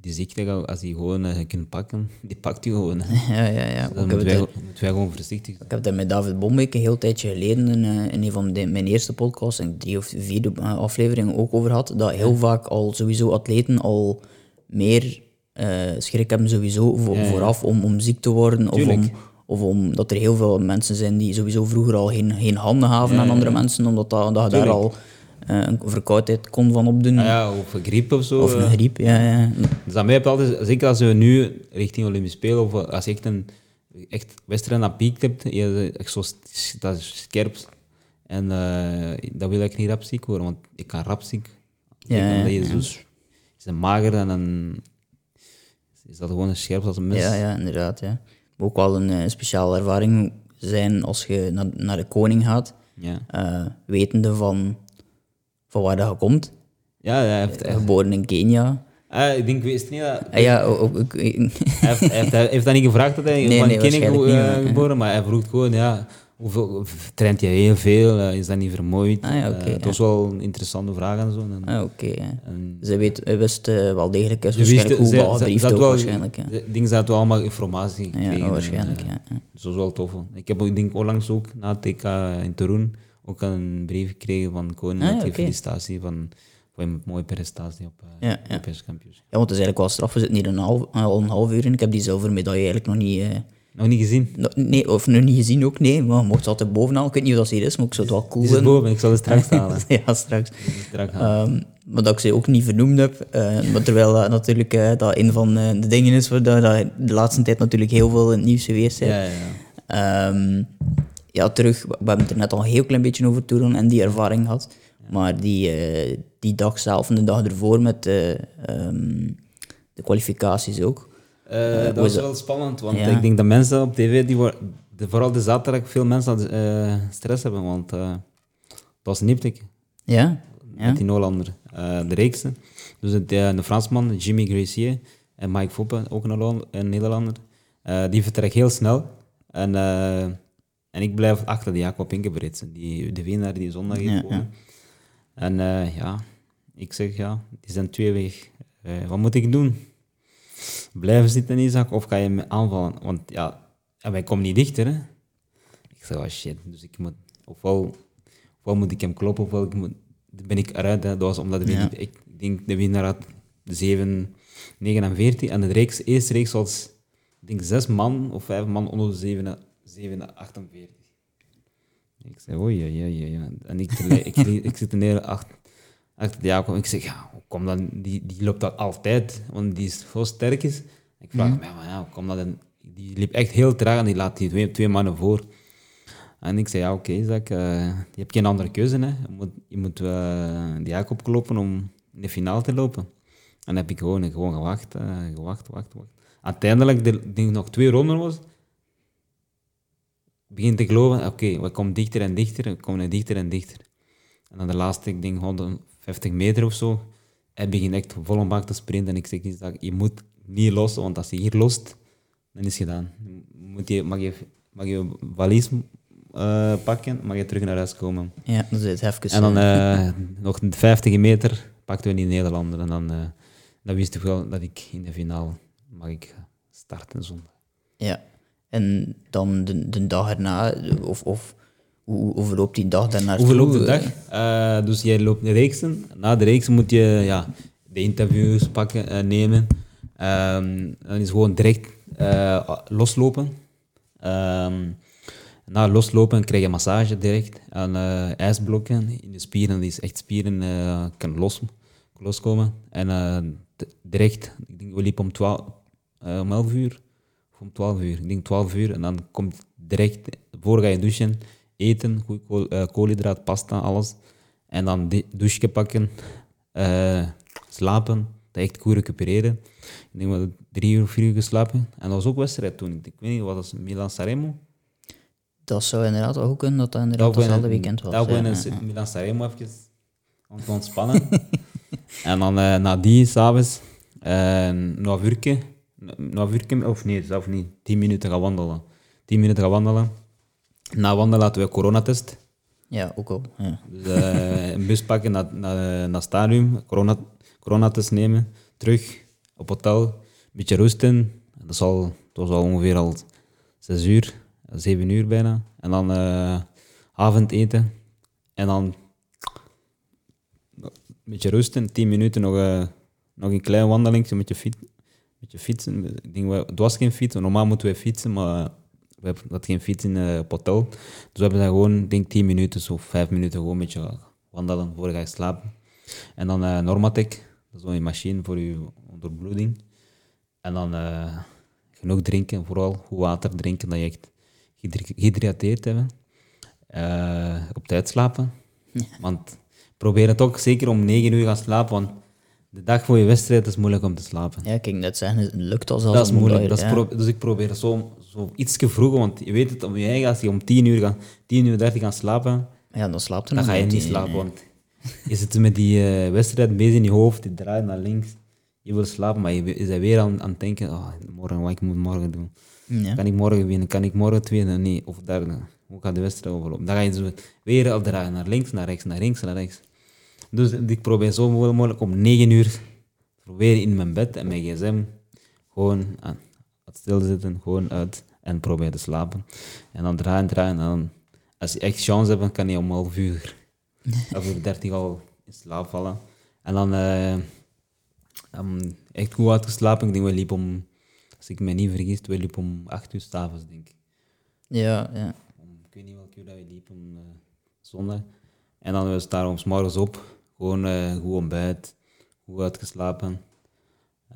die ziekte, als die gewoon eh, kunt pakken, *laughs* die pakt je gewoon. Hè. *laughs* ja, ja. ja. Dan heb moeten het, wij, gewoon voorzichtig zijn. ik heb dat met David Bombeek een heel tijdje geleden in, eh, in een van de, mijn eerste podcasts, en drie of vier eh, afleveringen ook over had, dat heel vaak al sowieso atleten al meer schrik hebben sowieso voor, Ja, ja. vooraf om, om ziek te worden. Of, om, of omdat er heel veel mensen zijn die sowieso vroeger al geen, geen handen gaven aan andere mensen, omdat dat, dat je daar al een verkoudheid kon van opdoen. Ah ja, of een griep of zo. Of eh. een griep, ja, ja. Dus aan mij heb je altijd, zeker als we nu richting Olympische Spelen, of als je echt een echt wedstrijd aan piek hebt, je echt zo dat is scherp. En eh dat wil ik niet rap ziek worden, want ik kan rap ziek. Ja, ja, je zo is een mager en dan is dat gewoon een scherp als een mes. Ja, ja, inderdaad. Ja. Ook wel een eh, speciale ervaring zijn als je naar, naar de koning gaat, Ja, eh, wetende van, van waar dat komt. ja hij, heeft, hij, Geboren in Kenia. ah, ik denk, wist niet dat... Ah, ja, ook, ook- ook- Hij heeft, hij, heeft, hij heeft dat niet gevraagd dat hij Nee, van nee, Kenia waarschijnlijk ge- niet, eh, geboren, maar hij vroeg gewoon, ja, hoeveel, traint je heel veel? Eh, is dat niet vermoeid? Ah, ja, oké, Eh, het was wel een interessante vraag en zo. En, ah, oké. en Zij weet, hij wist eh, wel degelijk, is Ze wisten- waarschijnlijk ze- hoe ze- ze had ook wel- waarschijnlijk. Ja, de dingen zaten wel allemaal informatie gekregen. ja en, waarschijnlijk, eh, ja. Dus dat was wel tof. Ik heb ik denk onlangs ook na het TK in Torun ook een brief gekregen van Koning Ah, met oké. felicitatie van, voor een mooie prestatie op uh, Ja, ja. Want het is eigenlijk wel straf. We zitten hier een half, al een half uur in. Ik heb die zilveren medaille eigenlijk nog niet, eh, Nog niet gezien. No- Nee, of nog niet gezien ook, nee. Maar mocht ze altijd bovenaan. Ik weet niet of dat ze hier is, maar ik zou het wel cool Die is vinden. boven, ik zal het straks halen. *laughs* ja, straks. Straks halen. Ehm, maar dat ik ze ook niet vernoemd heb. eh, maar terwijl dat natuurlijk eh, dat een van eh, de dingen is waar dat de laatste tijd natuurlijk heel veel in het nieuws geweest zijn. ja, ja, ja. Ja, terug, we hebben het er net al een heel klein beetje over Toulon en die ervaring gehad. Maar die, eh, die dag zelf en de dag ervoor met de, ehm, de kwalificaties ook. Eh, dat is was wel spannend, want Ja. ik denk dat mensen op tv, die de, vooral de zaterdag, veel mensen eh, stress hebben, want eh dat was niptig Ja? Ja? met die Hollander. Eh de reekste. Dus het, eh, een Fransman, Jimmy Gracier, en Mike Foppen, ook een, Nederlander, eh, die vertrekken heel snel. En, eh, en ik blijf achter die Jacob Ingebretsen, die de winnaar die zondag heeft gewonnen. En eh, ja, ik zeg ja, die zijn twee weg. Eh, wat moet ik doen? Blijven zitten, Isaac, of ga je me aanvallen? Want ja, wij komen niet dichter. Hè? Ik zeg, oh shit, dus ik moet, ofwel, ofwel moet ik hem kloppen, ofwel ik moet, ben ik eruit. Hè? Dat was omdat Ja. ik denk de winnaar had de 7, 49 en de reeks, eerste reeks was, ik denk zes man of vijf man onder de 7, 7 48. Ik zei, oei, oei, oei, oei. En ik, ik, ik, zit neer achter, achter de Jacob. Ik zeg, ja, hoe komt dat? Die, die loopt dat altijd, want die is zo sterk is. Ik vraag me, ja, maar ja, hoe komt dat? En die liep echt heel traag en die laat die twee, twee mannen voor. En ik zei, ja, oké, Zak, eh, je hebt geen andere keuze. Hè. Je moet, je moet eh, die Jacob kloppen om in de finale te lopen. En dan heb ik gewoon, gewoon gewacht, eh, gewacht, wacht, wacht. Uiteindelijk, de- ik denk nog twee ronden was, begin te geloven, oké, we komen dichter en dichter, we komen dichter en dichter. En dan de laatste, ik denk 150 meter of zo, hij begint echt vol een bak te sprinten. En ik zeg iets dat je moet niet lossen, want als je hier lost, dan is het gedaan. Moet je, mag, je, mag je valies eh, pakken, mag je terug naar huis komen. Ja, dat is het even. En dan eh, nog 50 meter pakten we die Nederlander. En dan, eh, dan wist ik wel dat ik in de finale mag ik starten zondag. Ja. En dan de, de dag erna, of, of hoe, hoe verloopt die dag daarna? Hoe verloopt de dag? Eh, dus jij loopt de reeksen. Na de reeksen moet je ja, de interviews pakken, eh, nemen. Ehm, dan is gewoon direct eh, loslopen. Ehm, na loslopen krijg je massage direct. En eh, ijsblokken in de spieren. Die is echt spieren eh kan los, loskomen. En direct, ik denk we liepen om 12, eh, om 11 uur. Om 12 uur. Ik denk 12 uur. En dan komt direct, voor ga je douchen, eten, goed kool, eh, koolhydraat, pasta, alles. En dan douche pakken, eh, slapen, dat echt goed recupereren. Ik denk dat drie uur, vier uur geslapen. En dat was ook wedstrijd toen. Ik weet niet, wat was het, Milan Sanremo? Dat zou inderdaad ook kunnen dat dat inderdaad Dat hetzelfde weekend was. Dat we in ja. Milan Sanremo even om te ontspannen. *laughs* en dan eh, na die, s'avonds, uh, nog een uurtje, een uurtje, of nee, zelf niet, tien minuten gaan wandelen. Tien minuten gaan wandelen. Na wandelen laten we coronatest. Ja, ook al. Ja. Dus eh, een bus pakken naar, naar, stadium, corona, coronatest nemen, terug op hotel, een beetje rusten. Dat, is al, dat was al ongeveer al zes uur, zeven uur bijna. En dan eh, avondeten. En dan een beetje rusten, tien minuten nog, eh, nog een klein wandeling met je, fiets, met je fietsen. Ik denk, we- het was geen fiets, normaal moeten we fietsen, maar we hebben dat geen fiets in eh, op hotel. Dus we hebben daar gewoon, denk 10 minuten of 5 minuten gewoon een beetje wandelen voor je gaat slapen. En dan eh Normatec, dat is zo'n machine voor je onderbloeding. En dan eh, genoeg drinken, vooral goed water drinken, dat je echt gehydrateerd hebt. Op tijd slapen. Want probeer het ook zeker om 9 uur gaan slapen, want de dag voor je wedstrijd is moeilijk om te slapen. ja, kijk, net zeggen, het lukt al zelfs. Dat is moeilijk. Dat is ja. dus ik probeer zo, zo iets vroeger, want je weet het om je eigen, als je om 10 uur, gaat, 10 uur 30 gaat slapen, Ja, dan slaapt er dan ga je niet die- slapen. Want je zit met die eh, wedstrijd bezig in je hoofd, je draait naar links, je wil slapen, maar je bent weer aan, aan het denken, oh, morgen, wat ik moet morgen doen. Ja. Kan ik morgen winnen? Kan ik morgen tweede? Nee, of derde. Hoe gaat de wedstrijd overlopen? Dan ga je zo weer al draaien, naar links, naar rechts, naar links, naar rechts. Dus ik probeer zo mogelijk om 9 uur proberen in mijn bed en mijn gsm gewoon aan het stilzitten, gewoon uit en proberen te slapen. En dan draaien, draaien. En dan, als je echt chance hebt, dan kan je om half uur, *laughs* of uur 30 al in slaap vallen. En dan eh, um, echt goed uitgeslapen. Ik denk, we liepen om als ik me niet vergis, we liepen om 8 uur s'avonds, denk ik. Ja, ja. Om, ik weet niet welke uur dat we liepen, om eh, zondag. En dan we staan we ons morgens op, gewoon eh, goed ontbijt, goed uitgeslapen.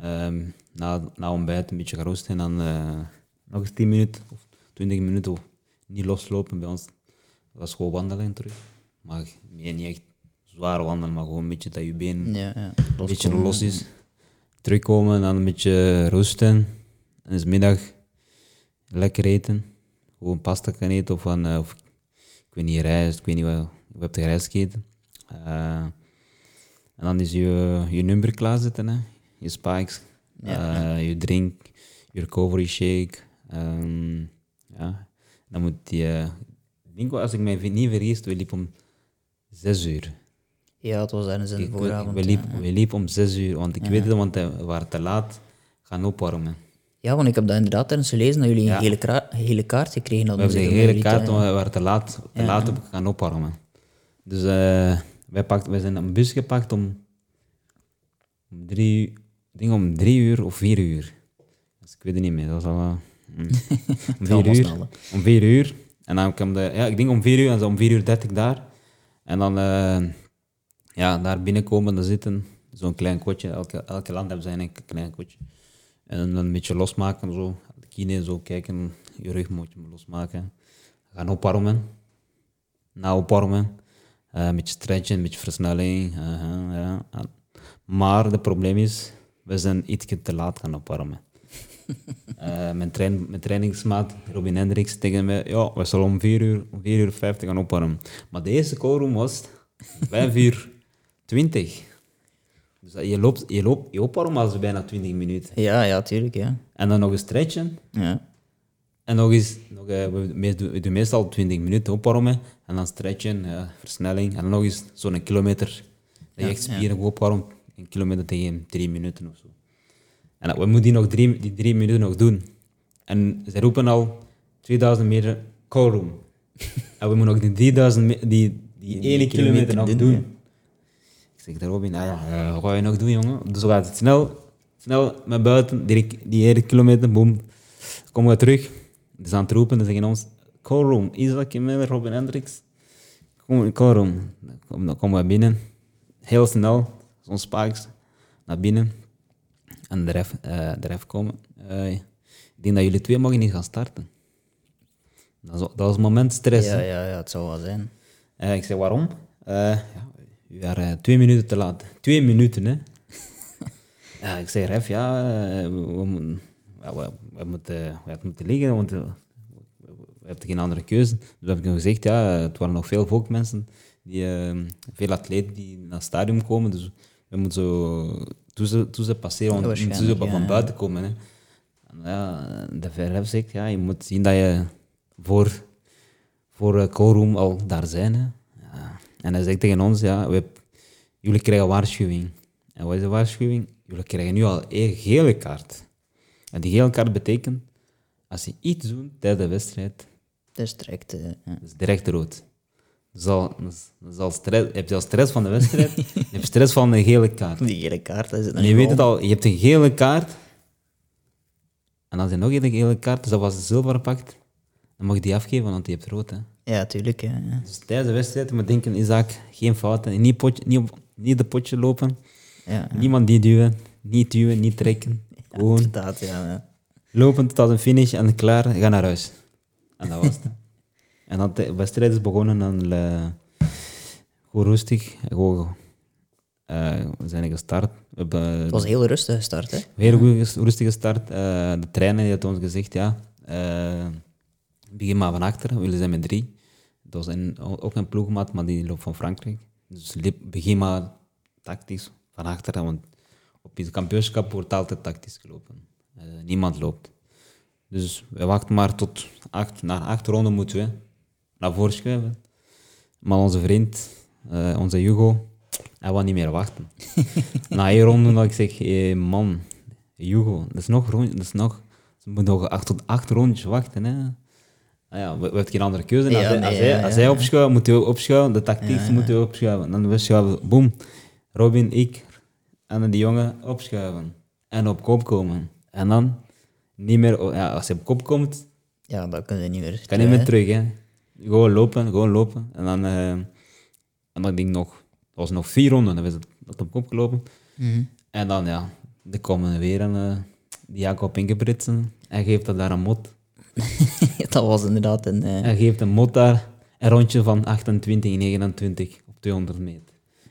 Ehm, na, na ontbijt een beetje geroost en dan eh, nog eens 10 minuten of 20 minuten of niet loslopen bij ons. Dat was gewoon wandelen terug. Maar meer niet echt zwaar wandelen, maar gewoon een beetje dat je been ja, ja. een beetje los is. Terugkomen en dan een beetje rusten. En is middag lekker eten. Gewoon pasta kan eten of, van, eh, of ik weet niet, rijst. Ik weet niet wat. Je hebt rijst gegeten. En dan is je, je nummer klaarzetten. Hè. Je spikes, Ja. eh, je drink, je recovery shake. ehm, ja. Dan moet eh, ik denk wel, als ik mij niet vergis, we liepen om zes uur. Ja, het was tijdens een Ik- vooravond. we, ja, liep, ja. we liepen om zes uur, want ik weet het, want we waren te laat gaan opwarmen. Ja, want ik heb dat inderdaad tijdens gelezen, dat jullie Ja. een gele, kra- gele kaart gekregen We hadden. hebben de zeker, hele kaart, Rita, want we waren te laat, te laat gaan opwarmen. Dus eh, wij, pakt, wij zijn een bus gepakt om, om drie, ik denk om drie uur of vier uur. Dus ik weet het niet meer, dat was al wel, mm. *laughs* om vier uur. snel. Om vier uur. En dan kwam de, ja, ik denk om vier uur en zo om vier uur dertig daar. En dan, eh, ja, daar binnenkomen, dan zitten, zo'n klein kotje. Elke, elke land heeft zijn eigen klein kotje. En dan een beetje losmaken, zo. De kine, zo kijken, je rug moet je losmaken. Gaan opwarmen. Na opwarmen. Eh, een beetje stretchen, een beetje versnelling. aha, ja. En- Maar het probleem is, we zijn iets te laat gaan opwarmen. *laughs* Eh, mijn, train, mijn trainingsmaat Robin Hendricks tegen mij, ja, we zullen om 4 uur, om 4 uur 50 gaan opwarmen. Maar de eerste was 5 uur 20. Dus je loopt, je loopt, je opwarmt als bijna 20 minuten. Ja, ja, tuurlijk, ja. En dan nog eens stretchen. ja. En nog eens, nog, eh, we, doen meestal 20 minuten opwarmen. En dan stretchen, ja, versnelling. En dan nog eens zo'n kilometer. Dat je echt spieren opwarmt. Een kilometer tegen 3 minuten of zo. En dat- we moeten die nog drie, die drie minuten nog doen. En ze roepen al 2000 meter callroom. *laughs* en we moeten nog die 3000 me- die, die, Die ene kilometer, nog doen, ja. Ik zeg daar Robin, ah ja, eh, wat ga je nog doen, jongen? Dus we gaan het snel, snel met buiten, die, die hele kilometer, boom. Komen we terug. Zijn aan het roepen, ze zeggen ons, callroom, Isaac Miller, Robin Hendricks. Kom, callroom. Dan kom- Dan komen we binnen, heel snel, zo'n spikes, naar binnen. En de ref, eh, de ref komen. Eh, ik denk dat jullie twee mogen niet gaan starten. Dat was, dat was een moment stress. Ja, ja, ja, het zou wel zijn. Eh, ik zeg, waarom? Ja, u waren twee minuten te laat. Twee minuten, hè? *laughs* ja, ik zeg, ref, ja, we, we, we moeten, we moeten liggen, want eh, we, hebben geen andere keuze. Dus we hebben gezegd, ja, het waren nog veel volkmensen, die, eh, veel atleten die naar het stadion komen, dus we moeten zo, toen ze, toen ze passeren, want moeten ze waarschijnlijk, van ja. buiten komen, hè. En ja, de VRF zegt, ja, je moet zien dat je voor voor uh, Callroom al daar zijn. Hè. Ja. En hij zegt tegen ons, ja, we, jullie krijgen waarschuwing. En wat is de waarschuwing? Jullie krijgen nu al een gele kaart. En die gele kaart betekent, als je iets doet tijdens de wedstrijd, Het is direct... eh, ja. dat is direct rood. Dus al, dus, dus al stress, heb je al stress van de wedstrijd, *laughs* je hebt stress van de gele kaart. Die gele kaart, dat is het En je weet het al, je hebt een gele kaart. En als je nog een gele kaart, dus dat was de zilveren pakt, dan mag je die afgeven, want je hebt rood. Hè. Ja, tuurlijk. Ja, ja. Dus tijdens de wedstrijd moet je denken, Isaac, geen fouten. Niet, potje, niet, op, niet de potje lopen. Ja. Niemand die duwen. Niet duwen, niet trekken. Gewoon Inderdaad, ja. ja. lopen tot de finish en klaar, ga naar huis. En dat was het. *laughs* en dan de wedstrijd is begonnen en eh, gewoon rustig. Gewoon, eh, we zijn gestart. We hebben Het was een heel rustig gestart, hè? Heel goed, ges- rustig gestart. Eh, de trainer had ons gezegd, ja, eh, begin maar van achter. We zijn met drie. Dat was een, ook een ploegmaat, maar die loopt van Frankrijk. Dus begin maar tactisch van achter, want op het kampioenschap wordt altijd tactisch gelopen. Eh, niemand loopt. Dus we wachten maar tot acht, na acht ronden moeten we naar voren schuiven. Maar onze vriend, eh, onze Hugo, hij wou niet meer wachten. *laughs* Na één ronde dat ik zeg, hey, man, Hugo, dat is nog, rond, dat is nog, ze moeten nog acht tot acht rondjes wachten. Hè. Ah ja, we, we hebben geen andere keuze. Als, Ja, hij, nee, als, hij, ja, als ja, hij opschuift, moet hij opschuiven. De tactiek moet hij opschuiven. Dan we schuiven, boom. Robin, ik en die jongen opschuiven. En op kop komen. En dan niet meer, ja, als je op kop komt, Ja, dat kun je niet meer. kan niet meer terug. Hè. Gewoon lopen, gewoon lopen. En dan, eh, en dan denk ik nog, dat was nog vier ronden, dan was het dat op kop gelopen. Mhm. En dan, ja, er komen weer een, die Jacob ingepritsen. En geeft dat daar een mot. *laughs* dat was inderdaad een... eh, En geeft een mot daar een rondje van 28, 29 op 200 meter.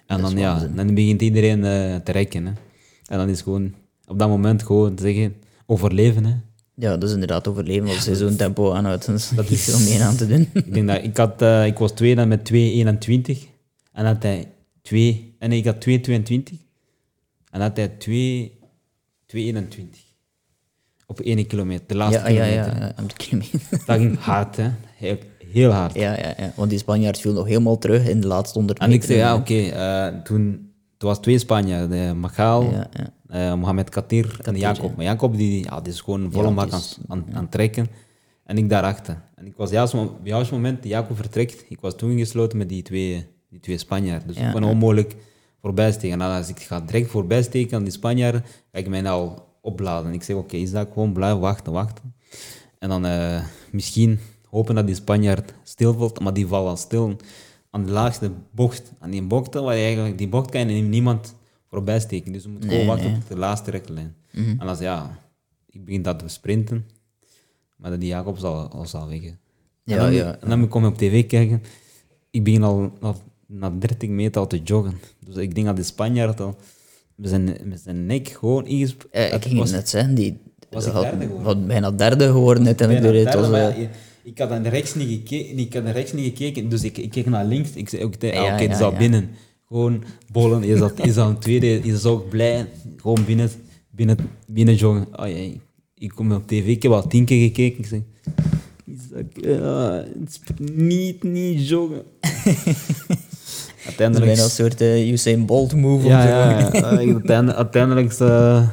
En dan, ja, dan begint iedereen eh, te rekken. Hè. En dan is gewoon op dat moment gewoon zeggen, overleven. Hè. Ja, dat is inderdaad overleven als je zo'n tempo aanhoudt. Dat is veel meer aan te doen. Ik, denk dat, ik, had, eh, ik was tweede met 2,21. En had hij 2... En nee, ik had 2,22. En had hij 2 2,21. Op 1 kilometer, de laatste Ja, ja, kilometer. ja, ja, de kilometer. Dat ging hard, hè. Heel, hard. Ja, ja, ja, want die Spanjaard viel nog helemaal terug in de laatste 100 En meter. ik zei, ja, oké, eh, toen... Het was twee Spanjaarden, Magal, Ja, ja. eh, Mohamed Katir en Jacob. ja. Maar Jacob, die, ja, die is gewoon volle mak aan, is- aan, aan het trekken. En ik daarachter. En ik was juist, op het juiste moment dat Jacob vertrekt, ik was toen gesloten met die twee, die twee Spanjaarden. Dus ik kon onmogelijk voorbij steken. En als ik ga direct voorbij steken aan die Spanjaarden, ga ik mij nou al opladen. En ik zeg, oké, is dat gewoon blijven wachten, wachten. En dan eh, misschien hopen dat die Spanjaard stilvalt, maar die valt al stil aan de laagste bocht. Aan die bocht, waar je eigenlijk, die bocht kan je niemand voorbij steken. Dus je moet gewoon Nee, wachten nee. op de laatste rechtlijn. En als ja, ik begin dat te sprinten, maar dat die Jacob zal, al zal weg. hè. En Ja, dan, ja. En dan kom ik op tv kijken. Ik begin al na, na 30 meter al te joggen. Dus ik denk dat de Spanjaard al met zijn, met zijn nek gewoon. Ja, ik ging was- het net zeggen, die was ik had, derde geworden. bijna derde geworden uiteindelijk. door het. Eh, ja, ik had naar rechts niet gekeken, ik had naar rechts niet gekeken dus ik, ik keek naar links. Ik zei, oké, Ja, ah, oké, het is ja, al ja. binnen. Gewoon bollen, je zat, je zat een tweede, je is ook blij. Gewoon binnen, binnen, binnen joggen. Oh, ja, ik kom op tv, ik heb al tien keer gekeken. Ik zeg, ja, sp- niet, niet joggen. is *laughs* uiteindelijk, bijna een soort eh, Usain Bolt move. ja, ja, ja, uiteindelijk, uiteindelijk is eh,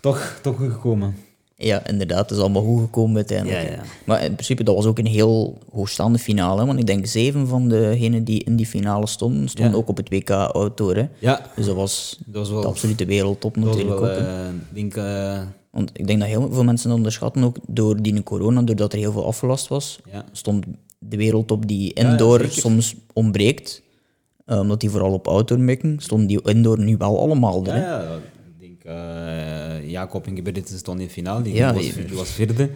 toch, toch gekomen. Ja, inderdaad, het is allemaal goed gekomen uiteindelijk. Ja, ja. Maar in principe, dat was ook een heel hoogstaande finale. Want ik denk zeven van degenen die in die finale stonden, stonden Ja. ook op het WK Outdoor. Hè. Ja, Dus dat was dat was wel... de absolute wereldtop natuurlijk wel, ook. eh, ik denk... eh, Want ik denk dat heel veel mensen onderschatten, ook door die corona, doordat er heel veel afgelast was, stond de wereldtop die indoor soms ontbreekt, eh, omdat die vooral op outdoor mikken, stonden die indoor nu wel allemaal er. Ja, uh, Jacob Ingebrigtsen stond in de finale, die, Ja, was, vierde.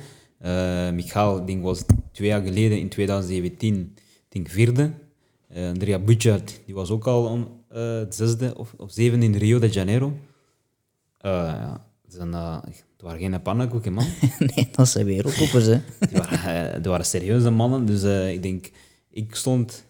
Uh, Michaal ik denk, was twee jaar geleden, in 2017, ik denk vierde. Uh, Andrea Butchart, die was ook al om uh, zesde of, of zevende in Rio de Janeiro. Ja, het, waren geen pannenkoeken, man. *laughs* nee, dat zijn wereldtoppers. Hè. *laughs* Die waren, die waren serieuze mannen, dus ik denk, ik stond,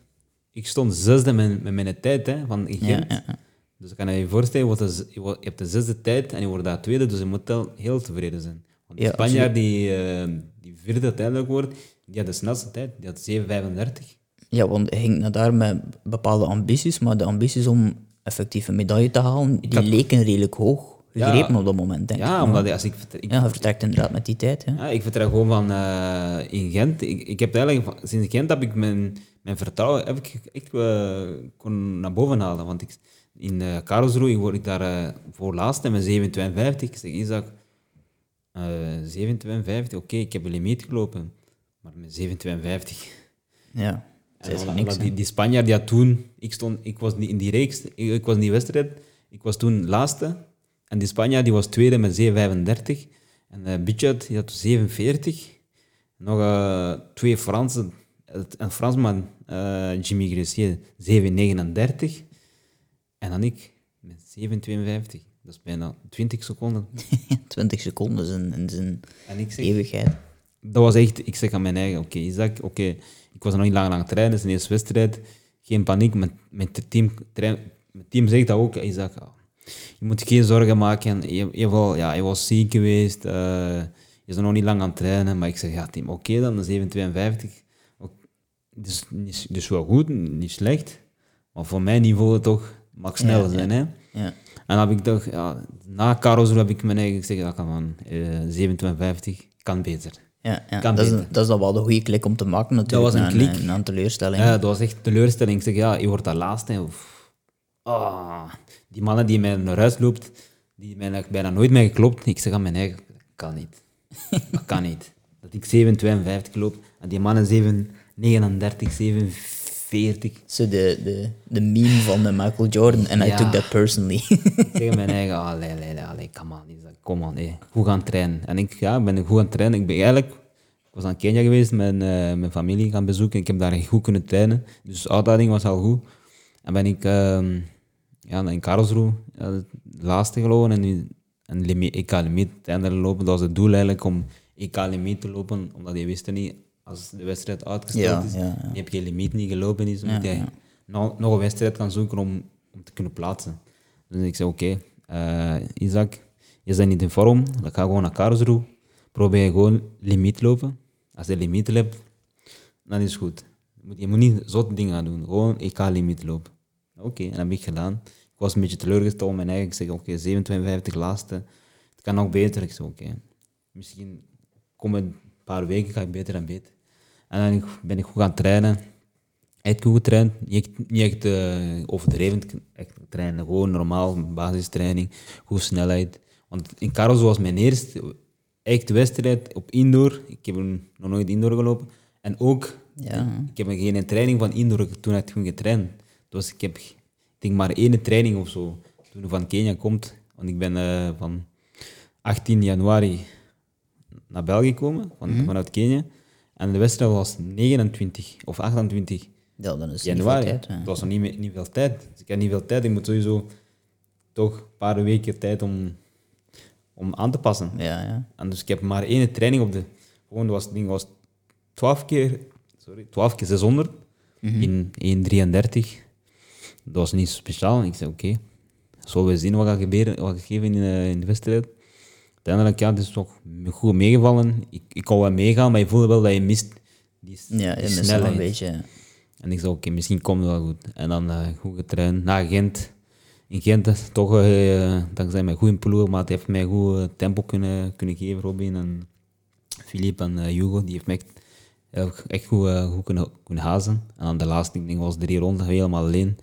ik stond zesde met, met mijn tijd hè, van Gent. Ja, ja. Dus ik kan je je voorstellen, je, wordt de- je hebt de zesde tijd en je wordt daar tweede, dus je moet wel heel tevreden zijn. Want de Ja, Spanjaard die, eh, die vierde uiteindelijk wordt, die had de snelste tijd, die had 7,35. Ja, want hij ging naar daar met bepaalde ambities, maar de ambities om effectief een medaille te halen, die leken redelijk hoog Ja. gegrepen op dat moment, denk Ja, ik. omdat als ik, ik, Ja, vertrekt inderdaad met die tijd. Hè. Ja, ik vertrek gewoon van eh, in Gent. Ik, ik heb eigenlijk, sinds Gent heb ik mijn, mijn vertrouwen heb ik echt eh, kon naar boven halen. Want ik, in uh, Karlsruhe word ik daar eh, voor laatste met 7,52. Ik zeg, Isaac, eh 7,52, oké, ik heb een limiet gelopen. Maar met 7,52. Ja, dat is En niks. die, die Spanjaard die had toen, ik, stond, ik was niet in die reeks, ik, ik was in die wedstrijd, ik was toen laatste. En die Spanjaard die was tweede met 7,35. En uh, Bichard die had 47. Nog uh, twee Fransen, een Fransman, uh, Jimmy Gressier, 7,39. En dan ik met 7,52. Dat is bijna 20 seconden. *laughs* 20 seconden in, in zijn En ik zeg, eeuwigheid. dat was echt, ik zeg aan mijn eigen, oké, Isaac, oké, ik was nog niet lang aan het trainen, het is een eerste wedstrijd, geen paniek, met, met het team, mijn team zegt dat ook, Isaac, je moet geen zorgen maken, je, je, wel, ja, je was ziek geweest, uh, je is nog niet lang aan het trainen, maar ik zeg, ja team, oké dan, 7,52, dus, dus, dus wel goed, niet slecht, maar voor mijn niveau toch, mag sneller Ja, zijn, hè. Ja. En dan heb ik toch, ja, na Karlsruhe heb ik mijn eigen gezegd, ja, kan man, uh, 27,50 kan beter. Ja, ja. Kan Dat, is, dat is dan wel de goede klik om te maken natuurlijk. was een klik. Na een teleurstelling. Ja, dat was echt teleurstelling. Ik zeg, ja, je wordt dat laatste. Of, ah, die mannen die mij naar huis loopt, die mij bijna nooit meer geklopt. Ik zeg aan mijn eigen, kan niet. *laughs* Dat kan niet. Dat ik 7,52 loop en die mannen 7,39, 7,40. Zo de, de, de meme van eh, Michael Jordan. En I Ja. took that personally. *laughs* Ik zeg mijn eigen, allee, allee, allee, allee, come on, Isaac, kom on, hey. goed gaan trainen. En ik ja, ik ben goed aan het trainen. Ik ben eigenlijk, ik was aan Kenia geweest, mijn, eh, mijn familie gaan bezoeken. Ik heb daar goed kunnen trainen. Dus de uitdaging was al goed. En ben ik ehm, ja, in Karlsruhe ja, de laatste gelopen en, nu- en limi- EK limiet uiteindelijk lopen. Dat was het doel eigenlijk om EK limiet te lopen, omdat je wist niet, als de wedstrijd uitgesteld is, ja. je limiet niet gelopen is, moet je ja. nog, een wedstrijd gaan zoeken om, om te kunnen plaatsen. Dus ik zei, oké, eh, Isaac, je bent niet in vorm, dan ga gewoon naar Karlsruhe. Probeer gewoon limiet lopen. Als je limiet hebt, dan is het goed. Je moet, niet zotte dingen gaan doen, gewoon EK-limiet lopen. Oké, en dat heb ik gedaan. Ik was een beetje teleurgesteld in mijn eigen. Ik zeg, oké, 57 laatste. Het kan nog beter. Ik zeg, oké, misschien komende een paar weken ga ik beter en beter. En dan ben ik goed gaan trainen. Echt goed getraind. Niet echt, niet echt eh, overdreven echt trainen. Gewoon normaal, basistraining. Goed snelheid. Want in Karlsruhe was mijn eerste echte wedstrijd op indoor. Ik heb nog nooit indoor gelopen. En ook, Ja. ik heb geen training van indoor toen ik toen getraind. Dus ik heb, ik denk maar één training of zo. Toen ik van Kenia komt. Want ik ben eh, van 18 januari naar België gekomen, van, vanuit Kenia. En de wedstrijd was 29 of 28 ja, dan is niet januari. veel tijd, hè. Dat was nog niet, niet veel tijd. Dus ik heb niet veel tijd. Ik moet sowieso toch een paar weken tijd om, om aan te passen. Ja, ja. En dus ik heb maar één training op de... Gewoon, was, ding was 12 keer... Sorry, 12 keer 600 in 1,33. Dat was niet zo speciaal. Ik zei, oké, zullen we zien wat gaat gebeuren, wat gaat geven in, eh, in de wedstrijd. Uiteindelijk, ja, het is toch goed meegevallen. Ik, ik kon wel meegaan, maar je voelde wel dat je mist die, Ja, die snelheid. een beetje. ja. En ik zei, oké, misschien komt het wel goed. En dan eh, goed getraind. Na Gent, in Gent is toch, eh, dankzij mijn goede ploeg, maar het heeft mij goed eh, tempo kunnen, kunnen geven, Robin en Philippe en eh, Hugo. Die heeft mij echt, eh, echt goed, eh, goed kunnen, kunnen hazen. En dan de laatste, ik denk, was drie ronden helemaal alleen.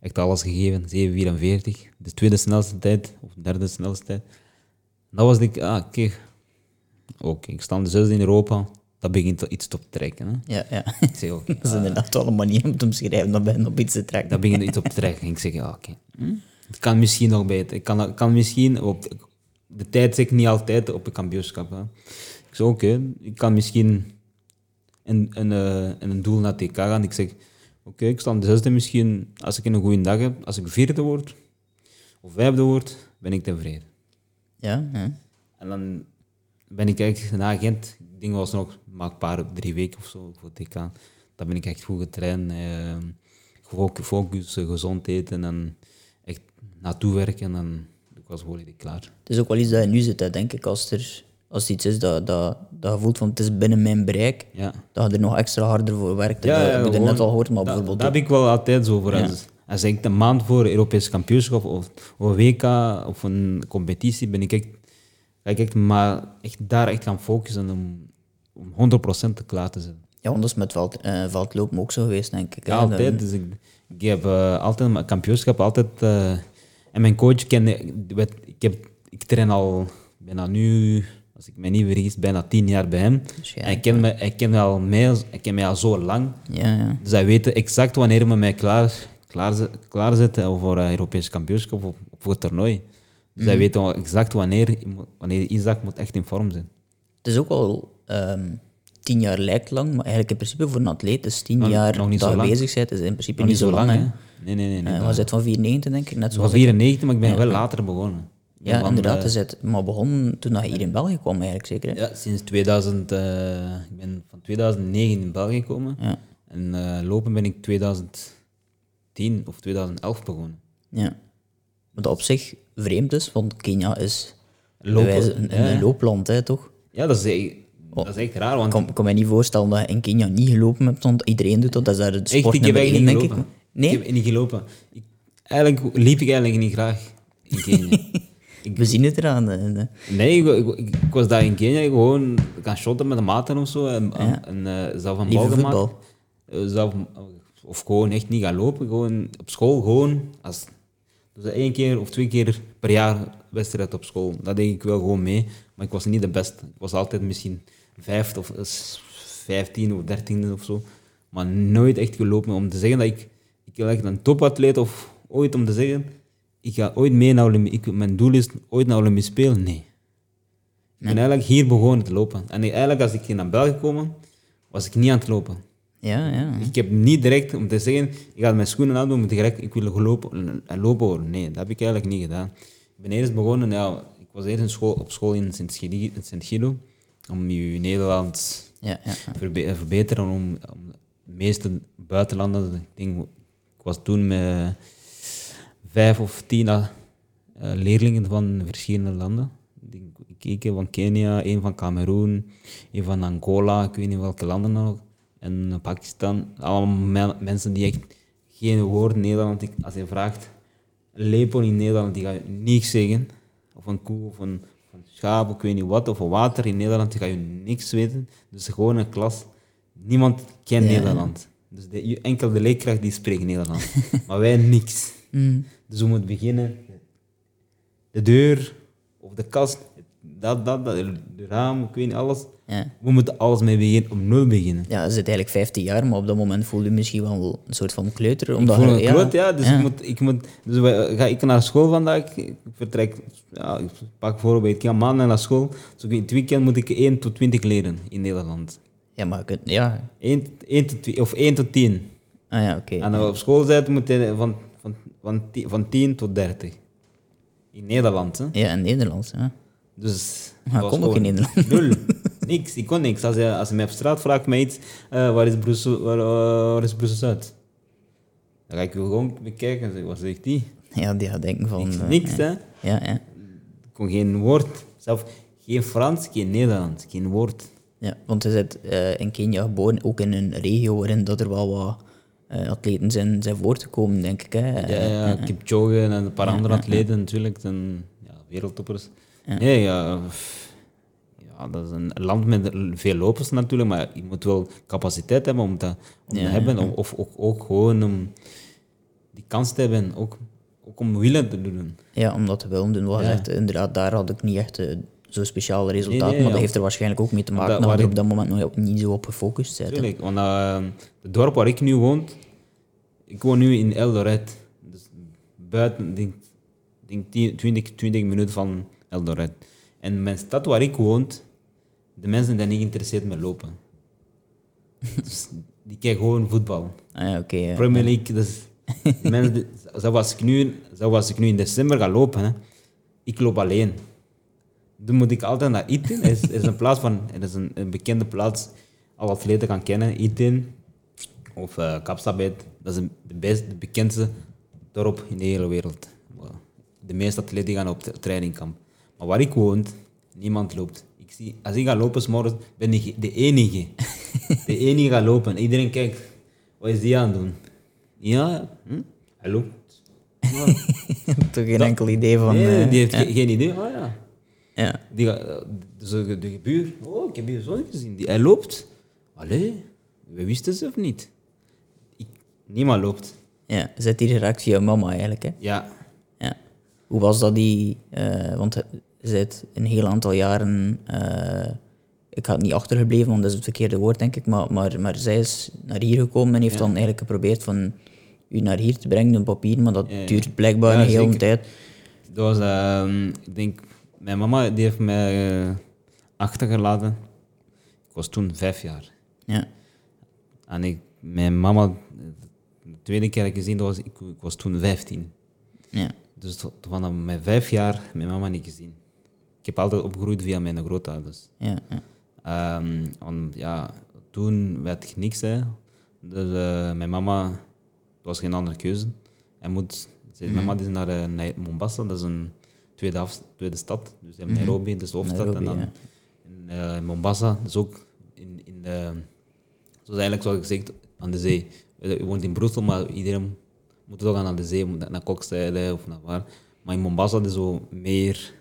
Echt alles gegeven, 7,44. De tweede snelste tijd, of derde snelste tijd. Dat was ik, ah, oké. Oké, ik sta de zesde in Europa. Dat begint iets op te trekken. Hè. Ja, ja. Ik zeg, oké. *laughs* Dat is inderdaad wel een manier om te omschrijven dat ben op iets te trekken. Dat begint iets op te trekken. Ik zeg, ja, oké. Het kan misschien nog beter. Ik kan, kan misschien op de tijd zeg ik niet altijd op een kampioenschap. Hè. Ik zeg, oké, ik kan misschien een, een, eh, een doel naar TK gaan. Ik zeg, oké, ik sta de zesde misschien. Als ik een goede dag heb, als ik vierde word of vijfde word, ben ik tevreden. Ja, ja. En dan ben ik eigenlijk na Gent, ik denk was nog maar een paar, drie weken of zo voor TK. Dan ben ik echt goed getraind. eh, focus, focus, eh, gezond eten en echt naartoe werken. En ik was volledig klaar. Het is ook wel iets dat je nu zit, hè, denk ik. Als er, als iets is dat, dat, dat je voelt van het is binnen mijn bereik, Ja, dat je er nog extra harder voor werkt. Ja, dat heb je gewoon- net al gehoord, maar bijvoorbeeld ook- heb ik wel altijd zo voor. Als, als ik een maand voor Europees kampioenschap of, of een WK of een competitie ben ik echt, ga ik echt, maar echt daar echt gaan focussen om, om 100% klaar te zijn. Ja, want dat is met eh, veldlopen ook zo geweest, denk ik. Ja, altijd. Dus ik, ik heb eh, altijd mijn kampioenschap altijd. eh, en mijn coach kende. Ik, heb, ik train al bijna nu, als ik me niet vergis, bijna tien jaar bij hem. Dus ja, hij kent, me, hij kent al mij, hij kent mij al zo lang. Ja, ja. Dus hij weet exact wanneer we mij klaar, klaar, klaarzetten voor een Europees kampioenschap of voor het toernooi. Dus hij weet al exact wanneer, wanneer Isaac moet echt in vorm zijn. Het is ook al ehm, tien jaar lijkt lang, maar eigenlijk in principe voor een atleet is tien Nog- jaar nog niet dat zo lang. bezig bent, is in principe Nog niet zo lang. hè? Nee, nee, nee. nee Eh, dat- was het van 94, denk ik? Net van zoals ik. 94, maar ik ben wel later begonnen. Ja, Van, inderdaad. eh, is het maar begon toen je hier in België kwam, eigenlijk zeker. Hè? Ja, sinds 2000, eh, ik ben van 2009 in België gekomen. Ja. En eh, lopen ben ik 2010 of 2011 begonnen. ja. Wat op zich vreemd is, want Kenia is bij Lopen, wijze- een, ja. een loopland, hè, toch? Ja, dat is, echt- dat is echt raar, want Ik kan, kan me niet voorstellen dat je in Kenia niet gelopen hebt, want iedereen doet dat. Dat is daar de echt, sport ik heb één, niet denk ik. gelopen. Nee? Ik heb niet gelopen. Ik, eigenlijk liep ik eigenlijk niet graag in Kenia. *laughs* We zien het eraan. hè. nee, ik, ik, ik was daar in Kenia gewoon gaan shotten met de maten of zo. En, en eh, zelf een bal gemaakt. Eh, zelf, of gewoon echt niet gaan lopen. Gewoon op school gewoon als Dus één keer of twee keer per jaar wedstrijd op school. Dat deed ik wel gewoon mee. Maar ik was niet de beste. Ik was altijd misschien vijfde of vijftien of dertiende of zo. Maar nooit echt gelopen om te zeggen dat ik, ik echt een topatleet of ooit om te zeggen, ik ga ooit mee naar Olympisch, ik, mijn doel is ooit naar Olympisch Spelen. Nee. Ik ben eigenlijk hier begonnen te lopen. En eigenlijk als ik hier naar België kwam, was ik niet aan het lopen. Ja, ja. Ik heb niet direct om te zeggen, ik ga mijn schoenen aandoen, moet direct, ik wil lopen, en lopen horen. Nee, dat heb ik eigenlijk niet gedaan. Ik ben eerst begonnen, ja, ik was eerst in school, op school in Sint-Gillo, om je Nederlands ja, ja. verbe- verbeteren, om, om de meeste buitenlanden, ik denk, ik was toen met vijf of tien eh, leerlingen van verschillende landen. Ik denk, Ik keek van Kenia, een van Cameroen, een van Angola, ik weet niet welke landen nog, en Pakistan. Allemaal me- mensen die echt geen woord Nederland, als je vraagt, een lepel in Nederland, die ga je niks zeggen. Of een koe, of een, of een schaap, ik weet niet wat, of een water in Nederland, die ga je niks weten. Dus gewoon een klas. Niemand kent Ja. Nederland. Dus de, enkel de leerkracht die spreekt Nederlands. *laughs* maar wij niks. Mm. Dus we moeten beginnen. De deur of de kast, dat, dat, dat, de raam, ik weet niet, alles. Ja. We moeten alles mee beginnen, op nul beginnen. ja, je zit eigenlijk 15 jaar, maar op dat moment voel je misschien wel een soort van kleuter. Ik Omdat voel je- me ja, ja. Dus, ja. Ik moet, ik moet, dus ga ik naar school vandaag. Ik vertrek, ja, ik pak voorbeeld, ik ga maandag naar school. Dus in het weekend moet ik 1 tot 20 leren in Nederland. Ja, maar kunt, ja. 1, 1 tot, 2 of 1 tot 10. Ah ja, oké. En op school zitten moet je van, van, van, 10, van 10 tot 30. In Nederland, hè. Ja, in Nederlands, ja. Dus... Maar dat ik was ook in Nederland. Nul. *laughs* Niks, ik kon niks. Als je, als je mij op straat vraagt mij iets, eh, waar is Brussel, waar, waar is Brussel Zuid? Dan ga ik je gewoon bekijken en zeg, wat zegt die? Ja, die gaat denken van... Niks, eh, niks ja. hè. Ja, ja. Ik kon geen woord, zelf geen Frans, geen Nederlands, geen woord. ja, want je zit eh, in Kenia geboren, ook in een regio waarin dat er wel wat eh, atleten zijn, zijn voortgekomen, denk ik. Hè. Ja, Eh, ja, Kipchoge en een paar andere atleten natuurlijk, en, ja, wereldtoppers. Ja. Nee, ja, pff, ja, dat is een land met veel lopers natuurlijk, maar je moet wel capaciteit hebben om dat om Ja, te hebben, om- of ook, ook gewoon om die kans te hebben, ook, ook om willen te doen. Ja, om dat te willen doen. Wat inderdaad, daar had ik niet echt eh, zo'n speciale resultaat, nee, maar dat heeft er waarschijnlijk ook mee te maken dat- dat, ik- op dat moment nog niet zo op gefocust bent. hè. Tuurlijk, want uh, het dorp waar ik nu woon, ik woon nu in Eldoret. Dus buiten, denk, denk 10, 20, 20 minuten van Eldoret. En mijn stad waar ik woon, de mensen zijn niet geïnteresseerd met lopen. dus die kijken gewoon voetbal. Ah, ja, oké. ja. Premier League, dus mensen, *laughs* zoals, ik nu, zoals ik nu in december ga lopen, hè, ik loop alleen. Dan moet ik altijd naar Iten. Er is, er is een plaats van, er is een, een bekende plaats, alle atleten kan kennen, Iten of uh, Kapsabet. Dat is de, best, de bekendste dorp in de hele wereld. De meeste atleten gaan op de trainingkamp. Maar waar ik woon, niemand loopt. Ik zie, als ik ga lopen, 's morgens, ben ik de enige. De enige gaat lopen. Iedereen kijkt, wat is die aan het doen? Ja, hm? hij loopt. Ja. *laughs* Toch geen enkel idee van... nee, eh, die heeft ja. ge- geen idee. Oh ja. ja. Die, gaat, eh, dus de, de buur, oh, ik heb je zo gezien. Die, hij loopt. Allee, we wisten ze of niet? Ik, niemand loopt. ja, zit hier geraakt via mama eigenlijk. Hè? Ja. Ja. Hoe was dat die... eh, want zit een heel aantal jaren... eh, ik het niet achtergebleven, want dat is het verkeerde woord, denk ik. Maar, maar, maar zij is naar hier gekomen en heeft Ja. dan eigenlijk geprobeerd van u naar hier te brengen, een papier. Maar dat Ja, duurt blijkbaar een hele zeker. tijd. Dat was, ehm, ik denk, mijn mama die heeft mij eh, achtergelaten. Ik was toen vijf jaar. Ja. En ik, mijn mama, de tweede keer dat ik gezien, dat was, ik, ik was toen vijftien. Ja. Dus tot- vanaf mijn vijf jaar mijn mama niet gezien. Ik heb altijd opgegroeid via mijn grootouders. Ja, ja. Ehm, want ja, toen werd ik niks. Hè. Dus eh, mijn mama, het was geen andere keuze. Hij moet, Mijn mama is naar, eh, naar Mombasa, dat is een tweede, af, tweede stad. Dus in Nairobi, dat is de hoofdstad. Nairobi, en dan in eh, Mombasa, dus ook in, in de, zoals eigenlijk zoals gezegd, aan de zee. Je woont in Brussel, maar iedereen moet toch aan de zee, naar Kokstijlen of naar waar. Maar in Mombasa is zo meer,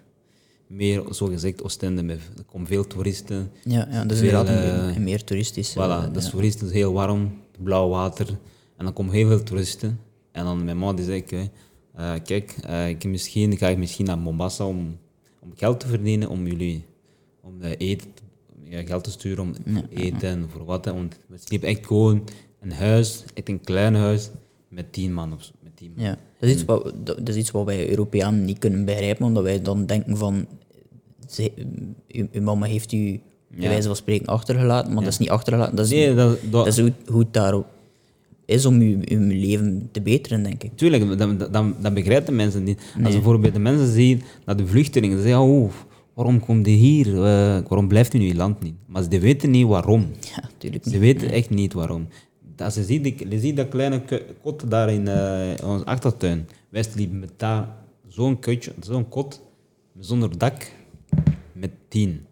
meer zo gezegd Oostende. met- Er komen veel toeristen. Ja, ja, is Veel, inderdaad eh, meer toeristisch. Voilà, eh, dat is ja. toeristen, heel warm, blauw water. En dan komen heel veel toeristen. En dan mijn ma die zei, ik, eh, eh, kijk, ik misschien, ga ik misschien naar Mombasa om, om geld te verdienen, om jullie om eh, eten, ja, geld te sturen om eten en voor wat. hè. Want we sliepen echt gewoon een huis, echt een klein huis, met tien man of zo. Met tien man. Ja, dat is, iets wat, dat dat is iets wat wij Europeanen niet kunnen begrijpen, omdat wij dan denken van, ze, uw, uw mama heeft u bij Ja. wijze van spreken achtergelaten, maar dat is niet achtergelaten. Dat is, Nee, dat, dat, dat is hoe, hoe het daar is om uw, uw leven te beteren, denk ik. Tuurlijk, dat, dat, dat begrijpen mensen niet. Als je bijvoorbeeld de mensen zien naar de vluchtelingen, ze zeggen, oh, waarom komt die hier? Eh, waarom blijft u in uw land niet? Maar ze weten niet waarom. Ja, natuurlijk Ze niet. weten echt niet waarom. Als je ziet, die- je ziet dat kleine kot daar in eh, onze achtertuin. Wij sliepen met daar zo'n kutje, zo'n kot, zonder dak, met tien.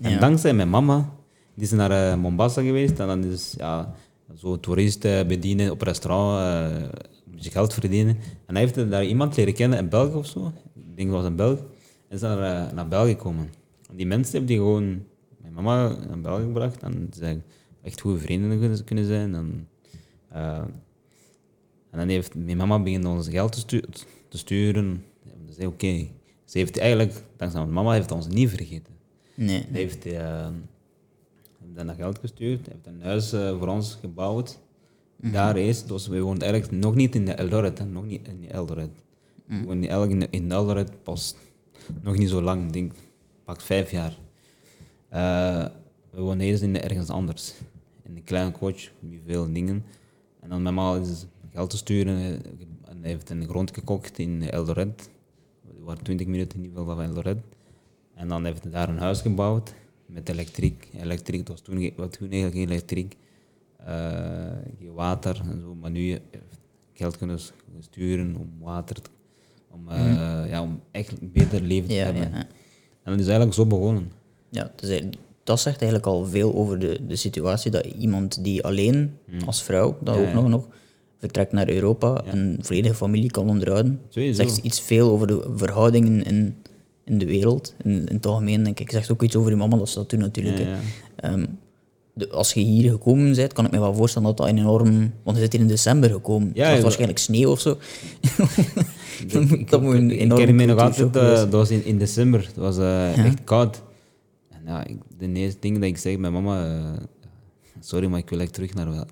En Ja. dankzij mijn mama, die is naar eh, Mombasa geweest en dan is ja, zo toeristen bedienen op restaurant, een beetje geld verdienen. En hij heeft daar iemand leren kennen in België of zo. Ik denk dat was een Belg. En is naar, naar België gekomen. En die mensen hebben die gewoon mijn mama naar België gebracht. En ze echt goede vrienden kunnen- zijn. En, eh, en dan heeft mijn mama beginnen ons geld te, stu- te sturen. En ze zei oké. Ze heeft eigenlijk, dankzij mijn mama, heeft ons niet vergeten. Nee, Hij heeft, eh, heeft dan dat geld gestuurd, heeft een huis eh, voor ons gebouwd. Daar is, dus we woonden eigenlijk nog niet in de Eldoret, hè, nog niet in Eldoret. We woonden eigenlijk in, in Eldoret pas nog niet zo lang, ik denk, pak vijf jaar. We woonden eerst in ergens anders, in een kleine coach, met veel dingen. En dan mama is geld te sturen eh, en hij heeft een grond gekocht in Eldoret. We waren 20 minuten in ieder geval van Eldoret. En dan heeft hij daar een huis gebouwd met elektriek. Elektriek, was toen, wat toen eigenlijk geen elektriek. Eh, geen water en zo. Maar nu heeft hij geld kunnen sturen om water, te- om, eh, ja, om echt een beter leven te ja, hebben. ja, ja. En dat is eigenlijk zo begonnen. Ja, dus dat zegt eigenlijk al veel over de, de situatie dat iemand die alleen als vrouw, Hmm. Ja, ook ja. nog, nog vertrekt naar Europa, een volledige familie kan onderhouden, Sowieso. zegt iets veel over de verhoudingen in, in de wereld, in, in het algemeen denk ik. Zegt ook iets over je mama, dat ze dat natuurlijk. Ja, ja. Ehm, de, als je hier gekomen bent, kan ik me wel voorstellen dat dat een enorm... Want je zit hier in december gekomen. Ja, het was ja. waarschijnlijk sneeuw of zo. Ik, *laughs* dat moet een ik enorme herinner me nog altijd, eh, dat was in, in december, het was eh, echt koud. Ja, ik, de eerste ding dat ik zeg mijn mama, eh, sorry, maar ik wil echt terug naar wel.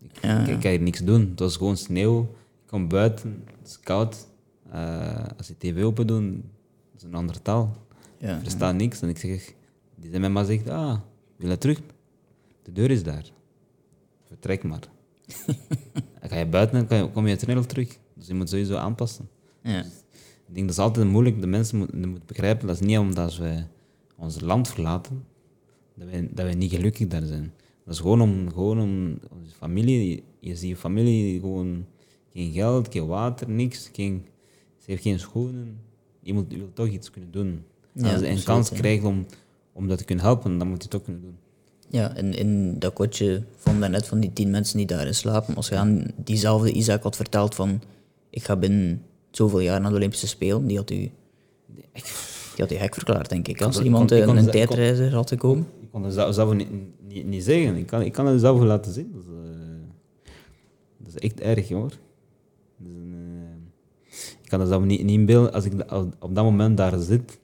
Ik, Ja, ik, ik kan hier niks doen, het was gewoon sneeuw. Ik kom buiten, het is koud. Eh, als je tv open doet, dat is een andere taal. Ja, Ik versta niks. En ik zeg, die zijn mama zegt, ah, wil je terug? De deur is daar. Vertrek maar. *laughs* Dan ga je buiten en kom je snel terug. Dus je moet sowieso aanpassen. ja. Ik denk dat is altijd moeilijk. De mensen moeten, begrijpen dat is niet omdat we ons land verlaten, dat wij, dat wij niet gelukkig daar zijn. Dat is gewoon om, gewoon om onze familie. Je, ziet je familie gewoon geen geld, geen water, niks. Geen, ze heeft geen schoenen. Je moet je wil toch iets kunnen doen. Ja, Als je een kans ja. krijgt om, om dat te kunnen helpen, dan moet je het ook kunnen doen. Ja, en in dat kotje van daarnet van die tien mensen die daarin slapen, als je aan diezelfde Isaac had verteld van ik ga binnen zoveel jaar naar de Olympische Spelen, die had u, die had u gek verklaard, denk ik. Als iemand ik kon- een, kon- tijdreiziger had gekomen. Ik kon het zelf, niet, niet, niet zeggen. Ik kan, ik kan het zelf laten zien. Dat is, eh, dat is echt erg, hoor. Dat is een, eh, ik kan het zelf niet, niet inbeelden als ik op, dat moment daar zit.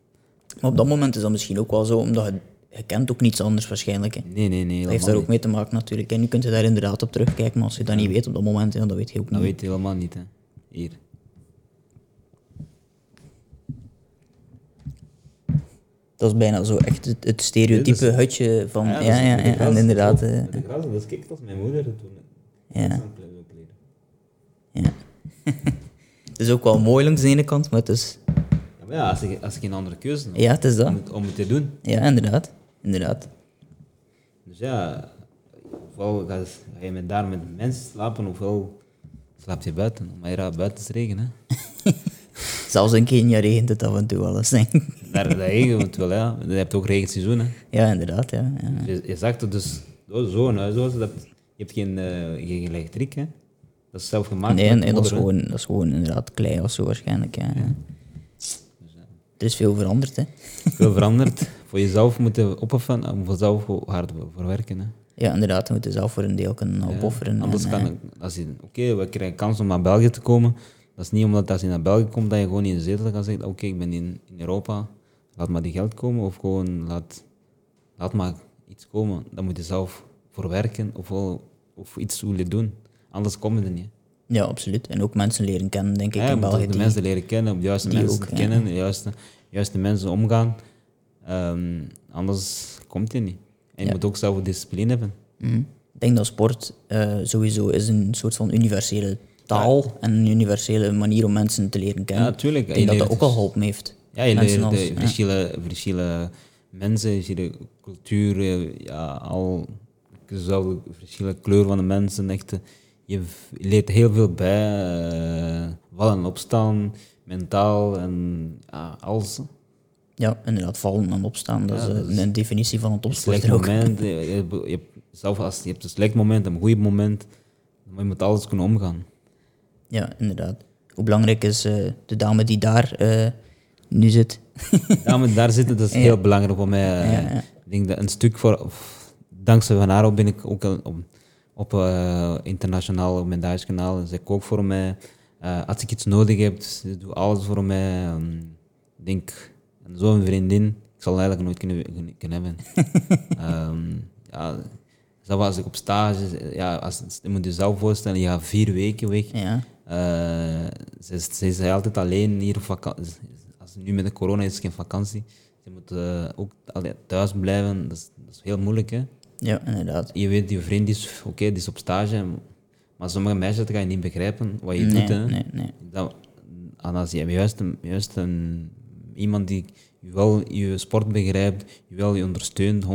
Maar op dat moment is dat misschien ook wel zo, omdat je, je kent ook niets anders waarschijnlijk. Hè. Nee, nee, nee. Dat heeft daar ook mee te maken natuurlijk. En nu kunt je daar inderdaad op terugkijken, maar als je dat niet weet op dat moment, dat weet je ook Dat niet. weet je helemaal niet, hè. Hier. Dat is bijna zo echt het, het stereotype is- hutje van... Ja, ja, en inderdaad... Met de gras, dat kijk, dat mijn moeder toen. Ja. Een ja. *laughs* het is ook wel mooi langs de ene kant, maar het is... Ja, maar ja, als je, als je geen andere keuze hebt Ja, het is dat. om, het, om het te doen. Ja, inderdaad. Inderdaad. Dus ja, ofwel ga, je met daar met mensen slapen, ofwel slaap je buiten. Maar hier buiten is regen, hè. *laughs* Zelfs in Kenia regent het af en toe wel eens. denk ik. Daar de want wel ja. Je hebt ook regenseizoen, hè. ja, inderdaad. Ja, ja. Je, je zag het dus, zo- huis was dat, je hebt geen, eh, geen elektriek, hè. Dat is zelf gemaakt. Nee, nee dat, is gewoon, dat is gewoon inderdaad klei of zo waarschijnlijk. Ja, ja. Er is veel veranderd, hè. Veel *laughs* veranderd. voor jezelf moeten opofferen en voor jezelf hard voor werken, hè. Ja, inderdaad. We moeten zelf voor een deel kunnen opofferen. Anders en, kan, eh, als je, oké, we krijgen kans om naar België te komen, Dat is niet omdat als je naar België komt dat je gewoon in een zetel kan zeggen, oké, ik ben in, in Europa, laat maar die geld komen. Of gewoon laat, laat maar iets komen. Dan moet je zelf voor werken of, wel- of iets willen doen. Anders kom je er niet. Ja, absoluut. En ook mensen leren kennen, denk ik, Ja, je in moet ook België. de mensen leren kennen, op de juiste mensen ook, kennen, de juiste, juiste mensen omgaan. Ehm, anders komt je niet. En je Ja. moet ook zelf discipline hebben. Mhm. Ik denk dat sport eh, sowieso is een soort van universele taal en een universele manier om mensen te leren kennen. Ja, tuurlijk. Ik denk dat dat ook al dus- geholpen heeft. Ja, je Mensen leert als- de ja. verschillende, verschillende mensen, verschillende culturen, ja, al dezelfde verschillende kleur van de mensen. Echt, eh, je leert heel veel bij, eh, vallen en opstaan, mentaal en ja, alles. Ja, inderdaad, vallen en opstaan. Dat Ja, is eh, dat is- een definitie van topsporter ook. moment, je, je, hebt, zelf als je hebt een slecht moment, een goed moment, maar je moet alles kunnen omgaan. Ja, inderdaad. Hoe belangrijk is eh, de dame die daar eh, nu zit? *laughs* Ja, maar daar zitten, dat is heel belangrijk voor mij. eh. Ik denk dat een stuk voor, of, dankzij Van Aero ben ik ook op, op eh, internationaal medailleskanaal. Zij kookt voor mij. Eh, als ik iets nodig heb, ze doet alles voor mij. Ehm, ik denk, en zo'n vriendin, ik zal eigenlijk nooit kunnen, kunnen, hebben. *laughs* Ehm, ja, zelfs als ik op stage, ja, als, je moet je zelf voorstellen, je gaat vier weken weg. Ja, Eh, ze, ze is altijd alleen hier op vakantie. Nu met de corona is het geen vakantie. Ze moet eh, ook allee, thuis blijven. Dat is, dat is heel moeilijk. Hè? ja, inderdaad. Je weet, je vriend is oké, die is op stage. Maar sommige meisjes dat ga je niet begrijpen wat je Nee, doet. Hè? nee, nee. Dat, en als je juist, een, juist een, iemand die je wel je sport begrijpt, je wel je ondersteunt, 100%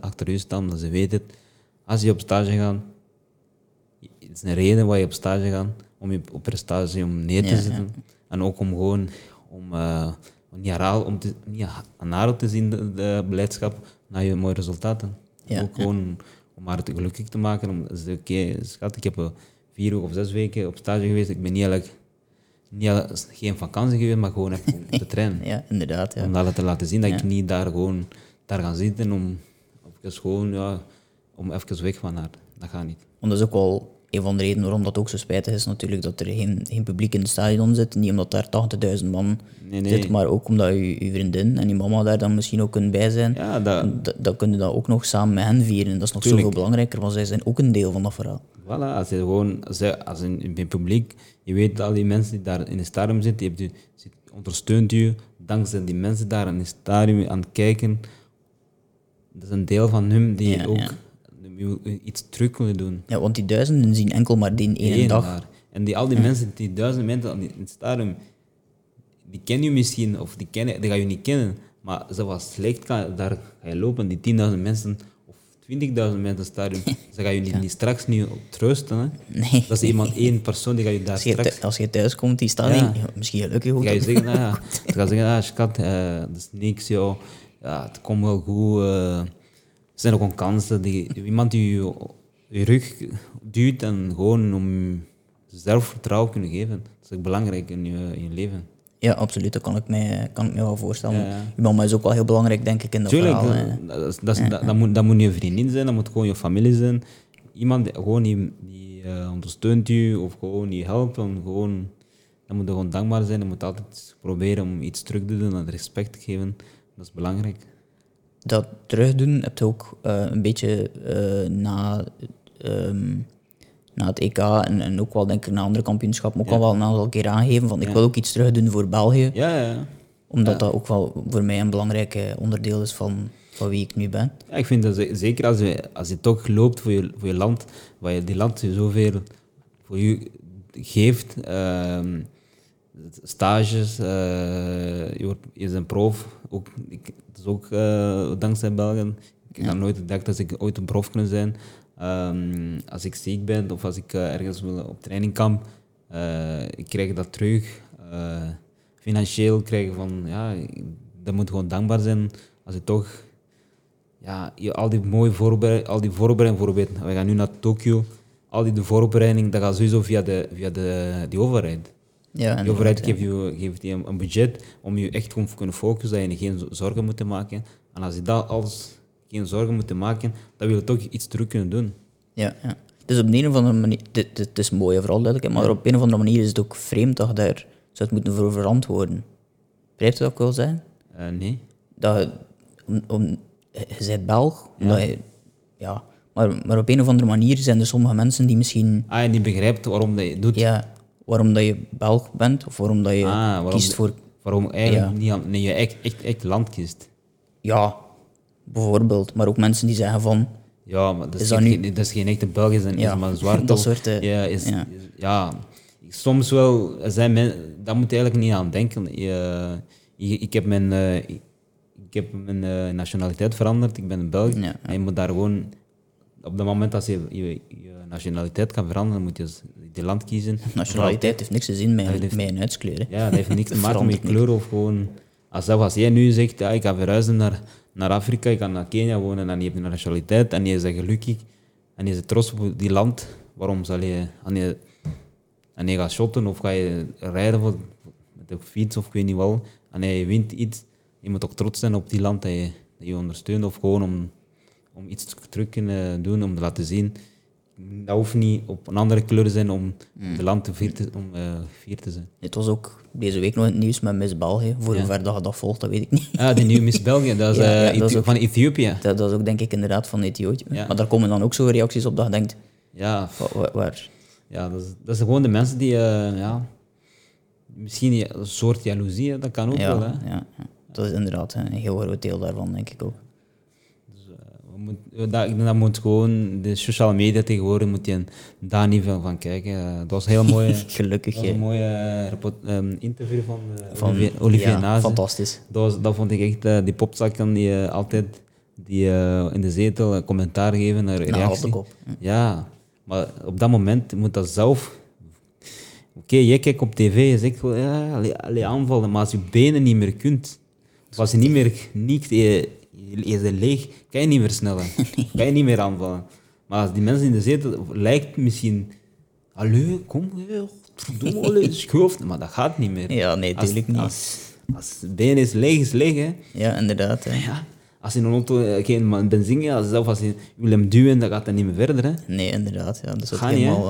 achter je staan, dat ze weet het. Als je op stage gaat, het is een reden waar je op stage gaat, om je op prestatie om neer te Ja, zetten. En ook om gewoon, om eh, niet, herhaal, om te, niet aan haar te zien, de, de beleidschap, naar je mooie resultaten. Ja, ook gewoon om haar te gelukkig te maken. Om te zeggen, oké, schat, ik heb eh, vier of zes weken op stage geweest. Ik ben niet eigenlijk, niet, geen vakantie geweest, maar gewoon even op de *laughs* trein. Ja, inderdaad. Ja. Om dat te laten zien dat ik niet daar gewoon daar ga zitten om even gewoon, ja, om even weg van haar. Dat gaat niet. Want dat is ook wel een van de redenen waarom dat ook zo spijtig is natuurlijk, dat er geen, geen publiek in het stadion zit. Niet omdat daar 80.000 man Nee, nee. zit, maar ook omdat je, je vriendin en je mama daar dan misschien ook kunnen bij zijn. Ja, dat, dat- Dan kun je dat ook nog samen met hen vieren. Dat is nog Tuurlijk. zoveel belangrijker, want zij zijn ook een deel van dat verhaal. Voilà, als je gewoon, als, in, in het publiek, je weet al die mensen die daar in het stadion zitten, je hebt je, zit- ondersteunt je, dankzij die mensen daar in het stadion aan het kijken, dat is een deel van hun die Ja, ook ja. Die iets terug willen doen. Ja, want die duizenden zien enkel maar die ene Eén dag. daar. En die, al die mensen, die duizenden mensen aan in het stadion, die kennen je misschien, of die, kennen, die ga je niet kennen, maar zoals slecht kan, daar ga je lopen, die 10.000 mensen of 20.000 mensen in het stadion, *laughs* ze gaan je niet, niet straks niet op troosten. Hè? Nee. Dat is iemand, één persoon die ga je daar Als je, straks... thu- als je thuis komt, die staat Ja. misschien gelukkig ook. ga je zeggen, *laughs* ja, ze gaan zeggen, ah, schat, eh, dat is niks, joh. Ja, het komt wel goed. eh. Er zijn ook gewoon kansen. Die, iemand die je, je rug duwt en gewoon om zelfvertrouwen kunnen geven. Dat is ook belangrijk in je, in je leven. Ja, absoluut. Dat kan ik mij, kan ik me wel voorstellen. Ja, ja. Je mama is ook wel heel belangrijk, denk ik, in dat Tuurlijk, verhaal. dat, hè. dat, dat, dat, moet, dat moet je vriendin zijn, dat moet gewoon je familie zijn. Iemand die, gewoon die, die eh, ondersteunt je of gewoon je helpt. En gewoon, dan moet je gewoon dankbaar zijn. Je moet altijd proberen om iets terug te doen en respect te geven. Dat is belangrijk. Dat terugdoen heb je ook eh, een beetje eh, na, ehm, na het EK en, en ook wel denk ik na andere kampioenschappen ook al wel een aantal keer aangegeven van ik wil ook iets terugdoen voor België, Ja, ja, ja. omdat dat ook wel voor mij een belangrijk eh, onderdeel is van, van wie ik nu ben. Ja, ik vind dat ze- zeker als je, als je toch loopt voor je, voor je land, waar je die land je zoveel voor je geeft, ehm, stages, eh, je, wordt, je is een prof, ook, ik, het is ook eh, dankzij België. Ik had nooit gedacht dat ik ooit een prof kunnen zijn. Ehm, als ik ziek ben of als ik eh, ergens wil op trainingkamp, eh ik krijg dat terug. Financieel krijgen van, ja, dat moet gewoon dankbaar zijn als je toch ja, je, al die mooie voorbereiding, al die voorbereiding bijvoorbeeld, we gaan nu naar Tokio, al die de voorbereiding, dat gaat sowieso via de, via de die overheid. Ja, De en overheid geeft je, geeft je een, budget om je echt gewoon te kunnen focussen, dat je geen zo- zorgen moet maken. En als je dat alles geen zorgen moet maken, dan wil je toch iets terug kunnen doen. ja, ja. Dus op een of andere manier, dit is mooi vooral duidelijk, maar op een of andere manier is het ook vreemd dat je daar zou moeten voor verantwoorden. Begrijpt je wat ik wil zeggen? Eh, nee. Dat je, om, om, je bent Belg, omdat je, ja, maar, maar op een of andere manier zijn er sommige mensen die misschien, Ah, en die begrijpt waarom dat je het doet. ja, waarom dat je Belg bent, of waarom dat je Ah, waarom kiest voor, Waarom eigenlijk Ja. niet aan, nee, je echt, echt, echt land kiest. ja, bijvoorbeeld, maar ook mensen die zeggen van, Ja, maar dat is, Is dat geen, nu- dat is geen echte Belg, is, een, Ja, is maar een zwarte. *laughs* dat soort, eh, ja, is, ja. is- ja, soms wel zijn men, daar moet je eigenlijk niet aan denken. Je, je- ik heb mijn, eh, ik heb mijn eh, nationaliteit veranderd, ik ben een Belg. En je moet daar gewoon, op het moment dat je, je je nationaliteit kan veranderen, moet je die land kiezen. nationaliteit heeft niks te zien met, dat heeft- met een huidskleur. hè. Ja, dat heeft niks te *laughs* maken met je kleur of gewoon... Als, zelf als jij nu zegt, ja, ik ga verhuizen naar, naar Afrika, ik ga naar Kenia wonen en je hebt een nationaliteit en je bent gelukkig en je bent trots op die land, waarom zal je... En je, en je gaat shotten of ga je rijden voor, met de fiets of ik weet niet wel, en je wint iets, je moet ook trots zijn op die land dat je, dat je ondersteunt of gewoon om, om iets terug kunnen doen, om te laten zien. Dat hoeft niet op een andere kleur te zijn om de land te vier te, om, eh, vier te zijn. Het was ook deze week nog het nieuws met Miss België. Voor Ja. hoever dat je dat volgt, dat weet ik niet. Ah, de nieuwe Miss België, dat is, *laughs* Ja, eh, ja, dat is Ethi- ook- van Ethiopië. Dat, dat is ook denk ik inderdaad van Ethiopië. Ja. Maar daar komen dan ook zo reacties op dat je denkt, Ja, wa- wa- waar, ja dat, is, dat is gewoon de mensen die, eh, ja, misschien ja, een soort jaloezie, dat kan ook ja, wel. Hè. ja, ja. Dat is inderdaad een heel groot deel daarvan, denk ik ook. Moet- dat, dat moet gewoon, de sociale media tegenwoordig moet je daar niet veel van kijken. Eh, dat was een heel mooi, *laughs* dat Gelukkig. was een hè. mooi eh, ehm, interview van, eh, Van, Olivier, Olivier ja, fantastisch. Dat, was, dat vond ik echt, eh, die popzakken die eh, altijd die, eh, in de zetel commentaar geven naar op reactie. kop. Ja, maar op dat moment moet dat zelf. Oké, jij kijkt op tv, je zegt ja, allee, allee, aanvallen, maar als je benen niet meer kunt, als je niet meer niet, je, bent leeg, kan je niet versnellen. *laughs* Kan je niet meer aanvallen. Maar als die mensen in de zetel, lijkt misschien, allee, kom, doe *laughs* allee, schoof. Maar dat gaat niet meer. Ja, nee, Als- tuurlijk niet. Als, als het been is leeg, is leeg, hè. Ja, inderdaad. hè. Ja. Als je in een auto eh, geen benzine hebt, zelf als je wil hem duwen, dan gaat dat niet meer verder, hè. Nee, inderdaad. Ja. Dat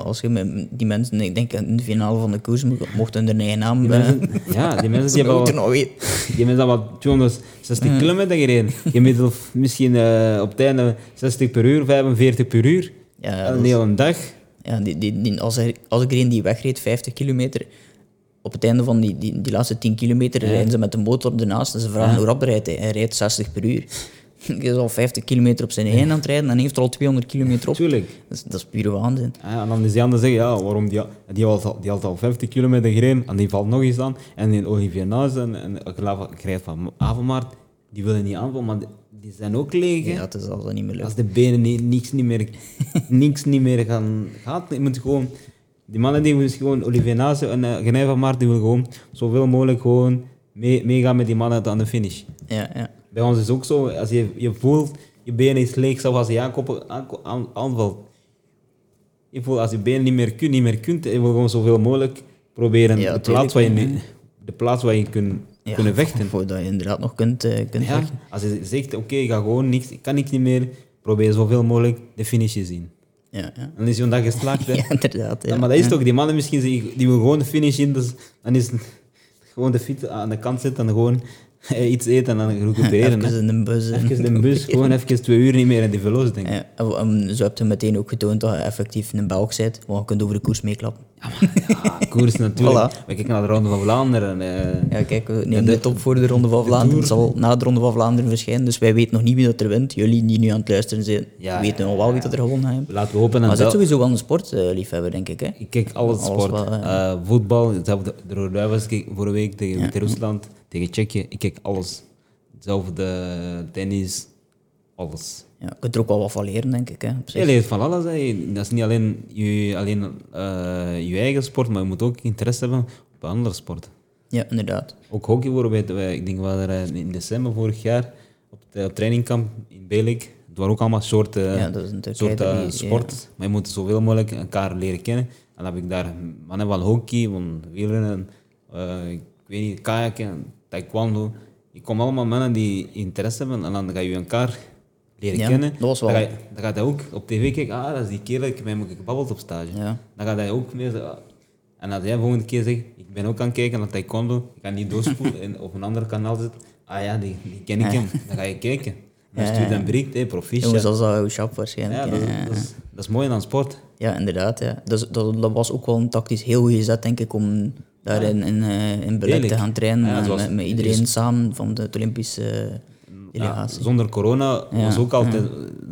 als je met die mensen, ik denk in de finale van de koers, mo- mochten hun eigen naam Die mensen, ja, die mensen *laughs* die hebben al, die mensen hebben al 260 kilometer gereden. Gemiddeld misschien eh, op het einde 60 per uur, 45 per uur. Ja, een hele dag. Ja, die, die, die, als, er, als ik er een die wegreed, 50 kilometer, op het einde van die, die, die laatste 10 kilometer rijden ze met de motor ernaast en ze vragen hoe rap rijdt hij. Hij rijdt 60 per uur. *laughs* Hij is al 50 kilometer op zijn eigen aan het rijden en heeft er al 200 kilometer op. Tuurlijk. Dat is, dat is pure waanzin. Ja, en dan is die ander zeggen, ja, waarom die, die, had al, die had al 50 kilometer gereden en die valt nog eens aan. En in Olivier Naas en, en ik krijg van Avenmaart, die willen niet aanvallen, maar die, zijn ook leeg. hè. Ja, het is dat niet meer lukt. Als de benen niet, niks, niet meer, *laughs* niks niet meer gaan, gaat, je moet gewoon... Die mannen die moeten gewoon, Olivier Nase en uh, Genij van Maart, die willen gewoon zoveel mogelijk gewoon mee- meegaan met die mannen tot aan de finish. Ja, ja. Bij ons is het ook zo, als je, je voelt, je benen is leeg, zelfs als je aan, aanvalt. Je voelt, als je benen niet meer kunt, niet meer kunt, je wil gewoon zoveel mogelijk proberen Ja, de, plaats waar je, nu- de plaats waar je kunt ja kunnen vechten. Voordat je inderdaad nog kunt, eh, kunt Ja, vechten. als je zegt, oké, ik ga gewoon niks, ik kan niks niet meer, probeer zoveel mogelijk de finish te zien. Ja, ja. En dan is zo'n dag geslaagd. hè. *laughs* ja inderdaad. Ja. Ja, maar dat is toch, die mannen misschien, die gewoon de finish in, dus dan is gewoon de fiets aan de kant zetten en gewoon *laughs* eh, iets eten en dan recupereren. *laughs* Even in de bus. en- Even de bus, gewoon even twee uur niet meer in die velo's denken. Ja, en- en zo heb je meteen ook getoond dat je effectief een Belg bent, want je kunt over de koers meeklappen. Ja, koers natuurlijk. Voilà. We kijken naar de Ronde van Vlaanderen. eh. Ja, kijk, we nemen dit op voor de Ronde van Vlaanderen. Het zal na de Ronde van Vlaanderen verschijnen, dus wij weten nog niet wie dat er wint. Jullie die nu aan het luisteren zijn, Ja, weten nog wel wie dat er gewonnen heeft. Laten we hopen. Maar zit wel- sowieso wel een sportliefhebber, denk ik. Hè? Ik kijk alles Alles sport. wel, Eh, voetbal, hetzelfde. De Rode Duivels keek vorige week tegen Wit-Rusland, tegen Tsjechië. Ik kijk alles. Hetzelfde tennis, alles. Ja, je kunt er ook wel wat van leren, denk ik. Hè. Je leert van alles. Hè. Dat is niet alleen je, alleen, eh, je eigen sport, maar je moet ook interesse hebben op andere sporten. Ja, inderdaad. Ook hockey bijvoorbeeld. Wij, ik denk we waren er in december vorig jaar op het op trainingkamp in Belik. Het waren ook allemaal soorten, Ja, soorten eh, ja. sport. Maar je moet zoveel mogelijk elkaar leren kennen. En dan heb ik daar mannen van hockey, van wielrennen, eh, ik weet niet, kajaken, taekwondo. Je komt allemaal mannen die interesse hebben en dan ga je elkaar leren Ja, kennen, dat was wel- dan, ga je, dan gaat hij ook op tv kijken, ah, dat is die kerel, ik hem gebabbeld op stage. Ja. Dan gaat hij ook meer ah. En als jij de volgende keer zegt, ik ben ook aan het kijken naar taekwondo, ik ga niet doorspoelen en op een ander kanaal zitten, ah ja, die, die ken ik hem. Dan ga je kijken. Dan Ja, stuur je ja. een bericht, hey, Jongens, proficiat. dat is al shop waarschijnlijk. Ja, dat, is- dat, is, dat is mooi aan sport. Ja, inderdaad. Ja. Dus, dat, dat was ook wel een tactisch heel goede zet, denk ik, om daar in, in, eh, in Beleg te gaan trainen. Met, met iedereen samen van de Olympische Ja, zonder corona Ja, was ook altijd,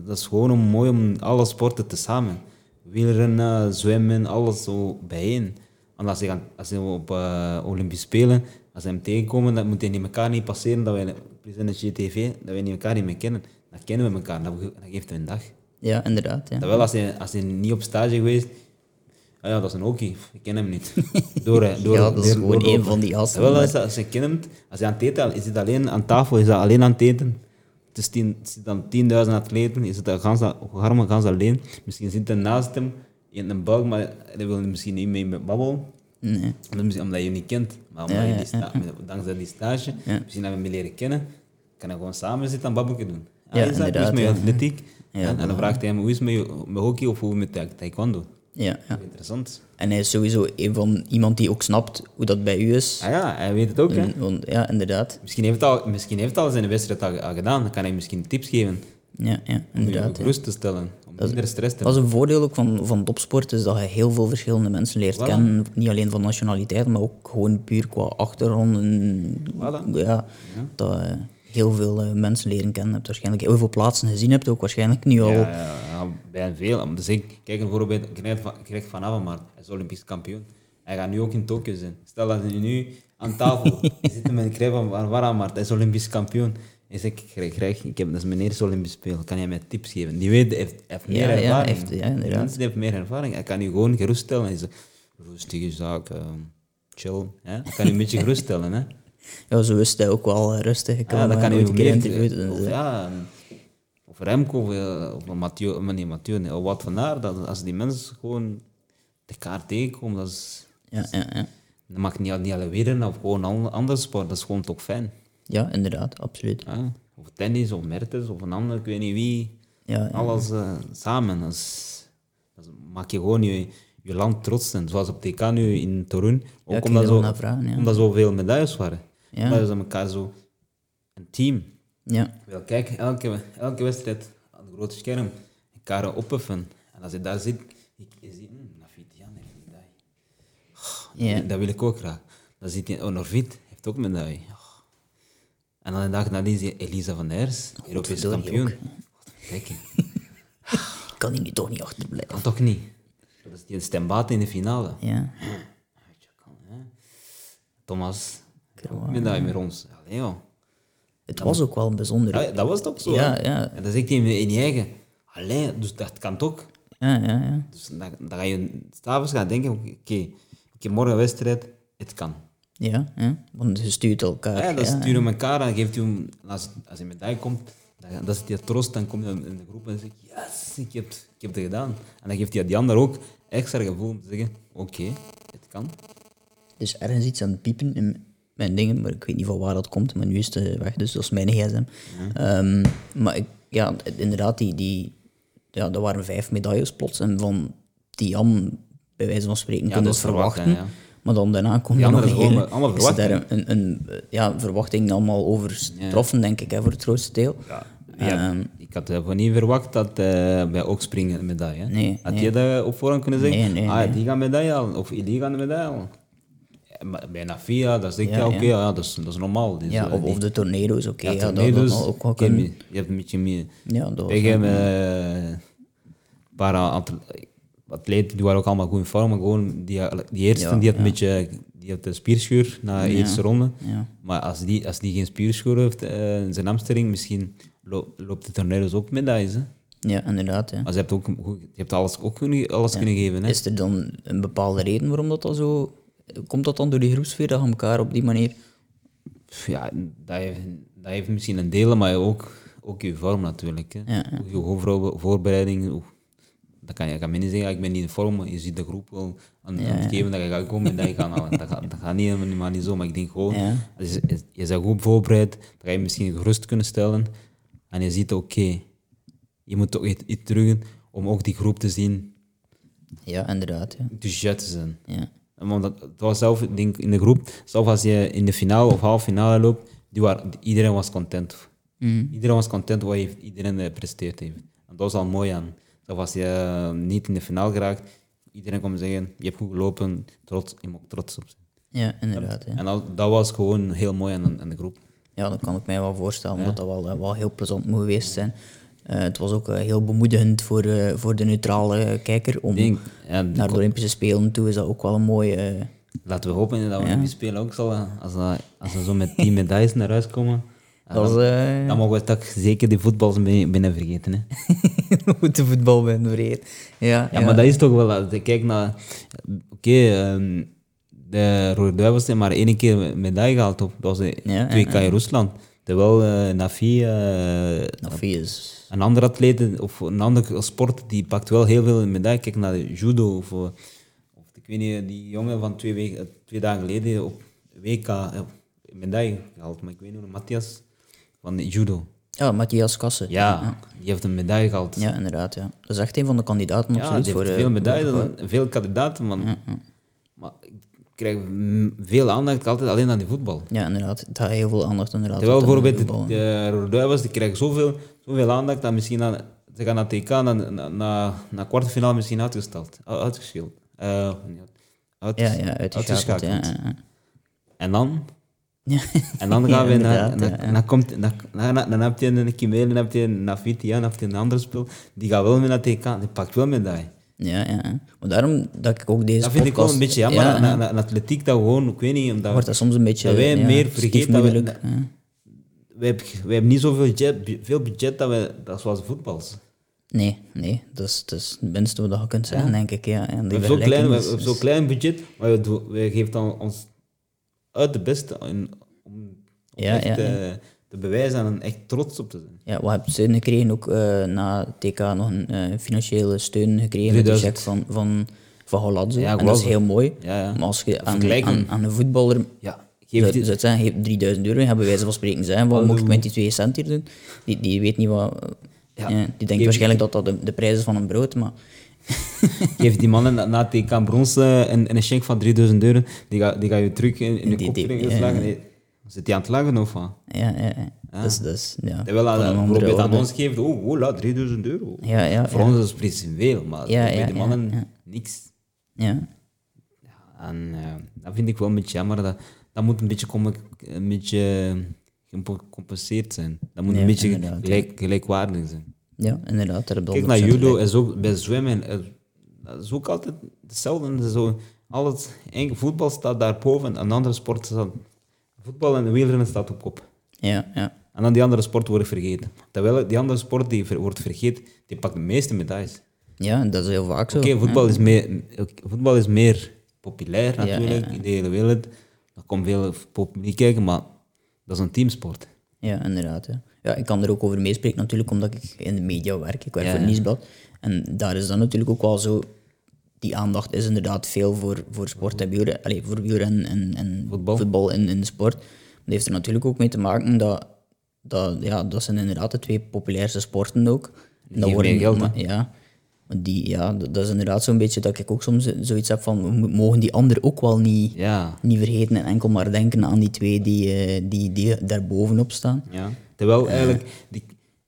dat is gewoon mooi om alle sporten te samen. Wielrennen, zwemmen, alles zo bijeen. Want als ze, als op eh, Olympische Spelen, als ze hem tegenkomen, dan moet niet elkaar niet passeren, dat wij, in de GTV, dat wij niet elkaar niet meer kennen. Dan kennen we elkaar, dat, ge- dat geeft een dag. Ja, inderdaad. Ja. Terwijl als hij, als hij niet op stage geweest, ah ja, dat is een hockey, ik ken hem niet. Door, *laughs* eh, door, Ja, dat is door- gewoon één van die gasten, Terwijl als, als je kent hem, als hij aan het eten is, het alleen aan tafel, is dat alleen aan het eten. Het is tien, het dan 10.000 atleten, is het gans, Harmen gans alleen. Misschien zit hij naast hem in een buik, maar hij wil misschien niet mee met babbelen. Nee. Omdat je hem niet kent, maar omdat Ja, je die dankzij die stage, misschien dat we hem leren kennen, kan hij gewoon samen zitten en babbelje doen. Ah, Ja, is dat? Hoe is met je ja. atletiek? En dan vraagt hij hem, hoe is het met, je- met hockey of hoe met ta- taekwondo? Ja, ja. Interessant. En hij is sowieso een van iemand die ook snapt hoe dat bij u is. Ah ja, hij weet het ook, hè. Want, ja, inderdaad. Misschien heeft hij al, misschien heeft hij al zijn wedstrijd al, al gedaan, dan kan hij misschien tips geven Ja, ja om inderdaad. je ja. rust te stellen, om minder stress te Dat is een voordeel ook van, van topsport, is dat je heel veel verschillende mensen leert Voilà. kennen. Niet alleen van nationaliteit, maar ook gewoon puur qua achtergronden. Voilà. Ja, dat je heel veel eh, mensen leren kennen hebt. Waarschijnlijk heel veel plaatsen gezien hebt, ook waarschijnlijk nu al. Ja, ja, ja, bij veel. Dus ik, kijk bijvoorbeeld, van, Greg van Avermaet, hij is Olympisch kampioen. Hij gaat nu ook in Tokio zijn. Stel dat hij nu aan tafel *laughs* zit met Greg van hij is Olympisch kampioen. Hij zegt, Greg, Greg, ik heb, dat is mijn eerste Olympisch Spelen, kan jij mij tips geven? Die weet, heeft, heeft meer Ja, ja, ervaring. heeft- ja, inderdaad. die heeft meer ervaring. Hij kan je gewoon geruststellen. Hij zegt, rustige zaak, ehm, chill. Hè? Hij kan je een beetje geruststellen. Hè? Ja, zo is hij ook wel eh, rustig. Ik Ja, hem kan je een keer meer... geïnterviewd. Of, dus, eh, ja, of Remco of, eh, of Mathieu, Mathieu, nee, of wat van haar. Dat, als die mensen gewoon elkaar tegenkomen, dat is... ja, ja, ja. Dat mag niet, niet alleen winnen of gewoon een andere sport, dat is gewoon toch fijn. ja, inderdaad, absoluut. Ja? Of tennis, of Mertens, of een ander, ik weet niet wie. Ja. Alles samen. Dat, is, dat maak je gewoon je, je land trots. En zoals op TK nu in Torun, ook omdat, zo, vragen, omdat zoveel medailles waren. Ja. Omdat ze elkaar zo een team. Ja, Wel, kijk, elke, elke wedstrijd aan het grote scherm, elkaar opheffen. En als je daar zit, ik, je ziet, hm, Nafit Jan heeft een ja. Dat wil ik ook graag. Dan ziet je, oh, Norvit heeft ook een medaille. Oh. En dan een dag zie je Elisa van der Hers, Europees Godverdorie kampioen. Kijk, *laughs* kan hij nu toch niet achterblijven. kan toch niet? Dat is die stembaat in de finale. Ja, Thomas, Medaille met ons. Allee, joh. het was ook wel een bijzonder. Ja, dat was toch zo? Ja, hè? ja. En dan zegt hij in je eigen, allee, dus dat kan toch? Ja, ja, ja. Dus dan, dan ga je s'avonds gaan denken, oké, ik heb morgen wedstrijd, het kan. Ja, ja. Want je stuurt elkaar. Ja, ja, sturen elkaar en geeft hem, als, als je medaille komt, dan, dan zit je troost, dan kom je in de groep en zeg je, yes, ik heb, ik heb het gedaan. En dan geeft hij die ander ook extra gevoel om te zeggen, oké, het kan. Dus ergens iets aan het piepen in mijn dingen, maar ik weet niet van waar dat komt. Maar nu is het eh, weg, dus dat is mijn gsm. Ehm, maar ik, ja, inderdaad, die, die, ja, dat waren vijf medailles plots. En van die bij wijze van spreken, kunnen we verwachten. verwacht, hè, ja. Maar dan daarna komt er nog een is hele... gewoon allemaal een, een, eh, ja, verwachting allemaal overtroffen, denk ik, hè, voor het grootste deel. Ja, Ehm, ik had uh, niet verwacht dat uh, bij ook springen een medaille. Nee, had nee. je dat op voorhand kunnen zeggen? Nee, nee, ah, die gaan medaille halen, of die gaan de medaille halen. Ja, maar bij Nafia, dat zeg je, Ja, oké, ja. ja, dat, is, dat is normaal. Dus, ja, eh, of, die- of de tornado's, oké. ja, ja, dat, tornado's, dat ook wel ik heb kunnen. je, je hebt een beetje meer... Ja, dat wel- uh, een paar atle- atleten, die waren ook allemaal goed in vorm, maar gewoon die, die eerste, die had een beetje die had een spierscheur na de Ja. eerste ronde. Ja. Maar als die, als die geen spierscheur heeft eh, in zijn hamstring, misschien lo- loopt de tornado's ook medailles. Hè? ja, inderdaad. Ja. Maar je hebt, ook, je hebt alles, ook kunnen, alles kunnen geven. Hè? Is er dan een bepaalde reden waarom dat, dat zo... Komt dat dan door die groepsfeer dat je elkaar op die manier... Ja, dat heeft, dat heeft misschien een deel, maar ook, ook je vorm natuurlijk. Hè? Ja, ja. Je voorbereiding. Dat kan je kan me niet zeggen, ik ben niet in vorm, maar je ziet de groep wel aan, het geven dat je gaat komen en dat je gaat. Dat gaat, dat gaat niet helemaal niet zo, maar ik denk gewoon, als je, je bent goed voorbereid, dan ga je misschien gerust kunnen stellen en je ziet, oké, je moet toch iets, iets terug om ook die groep te zien, Ja, inderdaad. Ja. enthousiast te zijn. Ja. Want dat, het was zelf, denk in de groep, zelfs als je in de finale of halve finale loopt, die waren, iedereen was content. Mhm. Iedereen was content wat heeft, iedereen eh, presteerd heeft. En dat was al mooi aan. Zelfs als je eh, niet in de finale geraakt, iedereen kon zeggen, je hebt goed gelopen, trots, je mag trots op zijn. ja, inderdaad. Ja. En dat, dat was gewoon heel mooi aan, aan de groep. ja, dat kan ik mij wel voorstellen, dat dat wel, eh, wel heel plezant moet geweest zijn. Eh, het was ook eh, heel bemoedigend voor, eh, voor de neutrale kijker om Ik denk, ja, de naar de Olympische Spelen toe is dat ook wel een mooie... Laten we hopen dat we die spelen ook zal, eh, als, we- als we zo met tien medailles naar huis komen, dat dan, dan mogen we toch zeker die voetbals binnen binnen vergeten. Hè. *laughs* de voetbal ben vergeten. Ja, Ja, maar dat is toch wel, als je kijkt naar, oké, ehm, de Rode Duivels hebben maar één keer medaille gehaald op, dat was de Ja, 2K in Rusland. Terwijl Nafi, Nafi is... een andere atleet of een andere sport, die pakt wel heel veel medaille. Kijk naar de judo of, eh, of ik weet niet, die jongen van twee, weken, eh, twee dagen geleden op WK eh, een medaille gehaald, maar ik weet niet hoe, Matthias van de judo. Ja, Matthias Kassen. Ja, die heeft een medaille gehaald. Ja, inderdaad. Ja. Dat is echt een van de kandidaten Ja, absoluut voor... eh, veel medailles, veel kandidaten, man. Maar ik krijg veel aandacht altijd alleen aan die voetbal. Ja, inderdaad. Het gaat heel veel aandacht inderdaad. Terwijl bijvoorbeeld de, de Rode Duivels, die krijgen zoveel, zoveel aandacht dat misschien aan, ze gaan naar TK, naar, naar, naar, naar kwartfinale misschien uitgesteld, uitgeschild. Eh, niet uit- Ja, ja, uitgeschakeld. Ja, ja. En dan? Ja. En dan *laughs* Ja, gaan we naar, dan, komt, dan, heb je een Kimel, dan heb je een Nafiti, dan heb je een ander spel. Die gaat wel mee naar TK, die pakt wel medaille. Ja, ja, ja. Maar daarom dat ik ook deze Dat vind ik wel podcast... een beetje jammer. Ja, aan- ja. aan- atletiek dat gewoon, ik weet niet, omdat wordt dat soms een beetje... dat wij ja, meer vergeten dat we- ja. wij, hebben, wij hebben niet zoveel budget, veel budget dat we, dat zoals voetbals. Nee, nee. Dat is, dat is het minste wat je kunt zeggen, denk ik. Ja. En We hebben zo'n klein, we hebben zo'n klein budget, maar we, wij geven dan ons uit de beste in, om, om Ja, echt ja, eh, te bewijzen en echt trots op te zijn. Ja, we hebben steun gekregen, ook eh, na TK nog een eh, financiële steun gekregen met de 3000. check van, van, van Hollandse. Ja, en dat is heel mooi. Ja, ja. Maar als je aan, aan, aan een voetballer Ja, zou, geef die, zou geef 3000 euro, hebben wij ze van spreken zijn, wat moet ik met die 2 cent hier doen? Die, die weet niet wat... Ja. Die denkt Geef- waarschijnlijk dat dat de, de prijs is van een brood, maar... *laughs* geef die mannen na, TK brons eh, en, en een check van 3000 euro, die ga, die ga je terug in, in de Die- kop Zit die aan het lachen of wat? Ja, ja, ja. Dus, dus, ja. Terwijl aan, een andere bijvoorbeeld aan ons geeft, oh, voilà, 3000 euro. Ja, ja, Voor ons is het precies veel, maar bij ja, mannen niks. Ja, En eh, dat vind ik wel een beetje jammer. Dat, dat moet een beetje, een beetje gecompenseerd zijn. Dat moet Ja, een beetje gelijk, gelijkwaardig zijn. ja, inderdaad. Daar Kijk naar 100% judo, is ook, bij zwemmen, eh, dat is ook altijd hetzelfde. Zo, alles, voetbal staat daarboven en andere sporten staan... Voetbal en wielrennen staat op kop. Ja, ja. En dan die andere sport wordt vergeten. Terwijl die andere sport die ver- wordt vergeten, die pakt de meeste medailles. ja, dat is heel vaak zo. Oké, voetbal, is meer, voetbal is meer populair natuurlijk ja, in de hele wereld. Er komt veel publiek kijken, maar dat is een teamsport. Ja, inderdaad. Ja. ja, ik kan er ook over meespreken natuurlijk, omdat ik in de media werk. Ik werk voor het. Nieuwsblad. En daar is dan natuurlijk ook wel zo... Die aandacht is inderdaad veel voor, voor sport en voor wielrennen en, en Voetbal. in, in de sport. Dat heeft er natuurlijk ook mee te maken dat... dat ja, dat zijn inderdaad de twee populairste sporten ook. En geven meer geld, maar- Ja, maar die, ja, dat, dat is inderdaad zo'n beetje dat ik ook soms zoiets heb van... we mo- mogen die anderen ook wel niet, Ja, niet vergeten en enkel maar denken aan die twee die, eh, die, die daar bovenop staan. ja. Terwijl eigenlijk, die,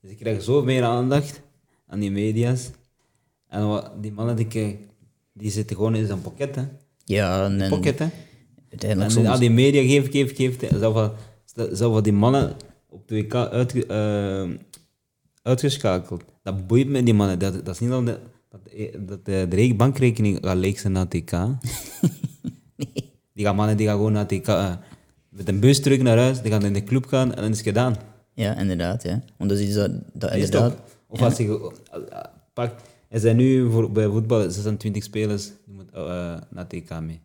ze krijgen zo meer aandacht aan die media's. En wat, die mannen die, die zitten gewoon in zijn pocket, hè. Ja, en, en Pocket, hè. uiteindelijk En soms... al die media geeft, geeft, geeft. Zelf wat, zelf wat die mannen op de WK uitge, eh, uitgeschakeld. Dat boeit me, die mannen. Dat, dat is niet dat, de, dat, dat de, de re- bankrekening gaat leeg zijn naar het TK. *laughs* Die gaan mannen die gaan gewoon naar het TK. eh, met een bus terug naar huis, die gaan in de club gaan en dan is het gedaan. Ja, inderdaad. Ja. Want dat is iets dat, dat inderdaad... Of als je eh, pakt, er zijn nu voor, bij voetbal 26 spelers die moeten eh, naar TK mee.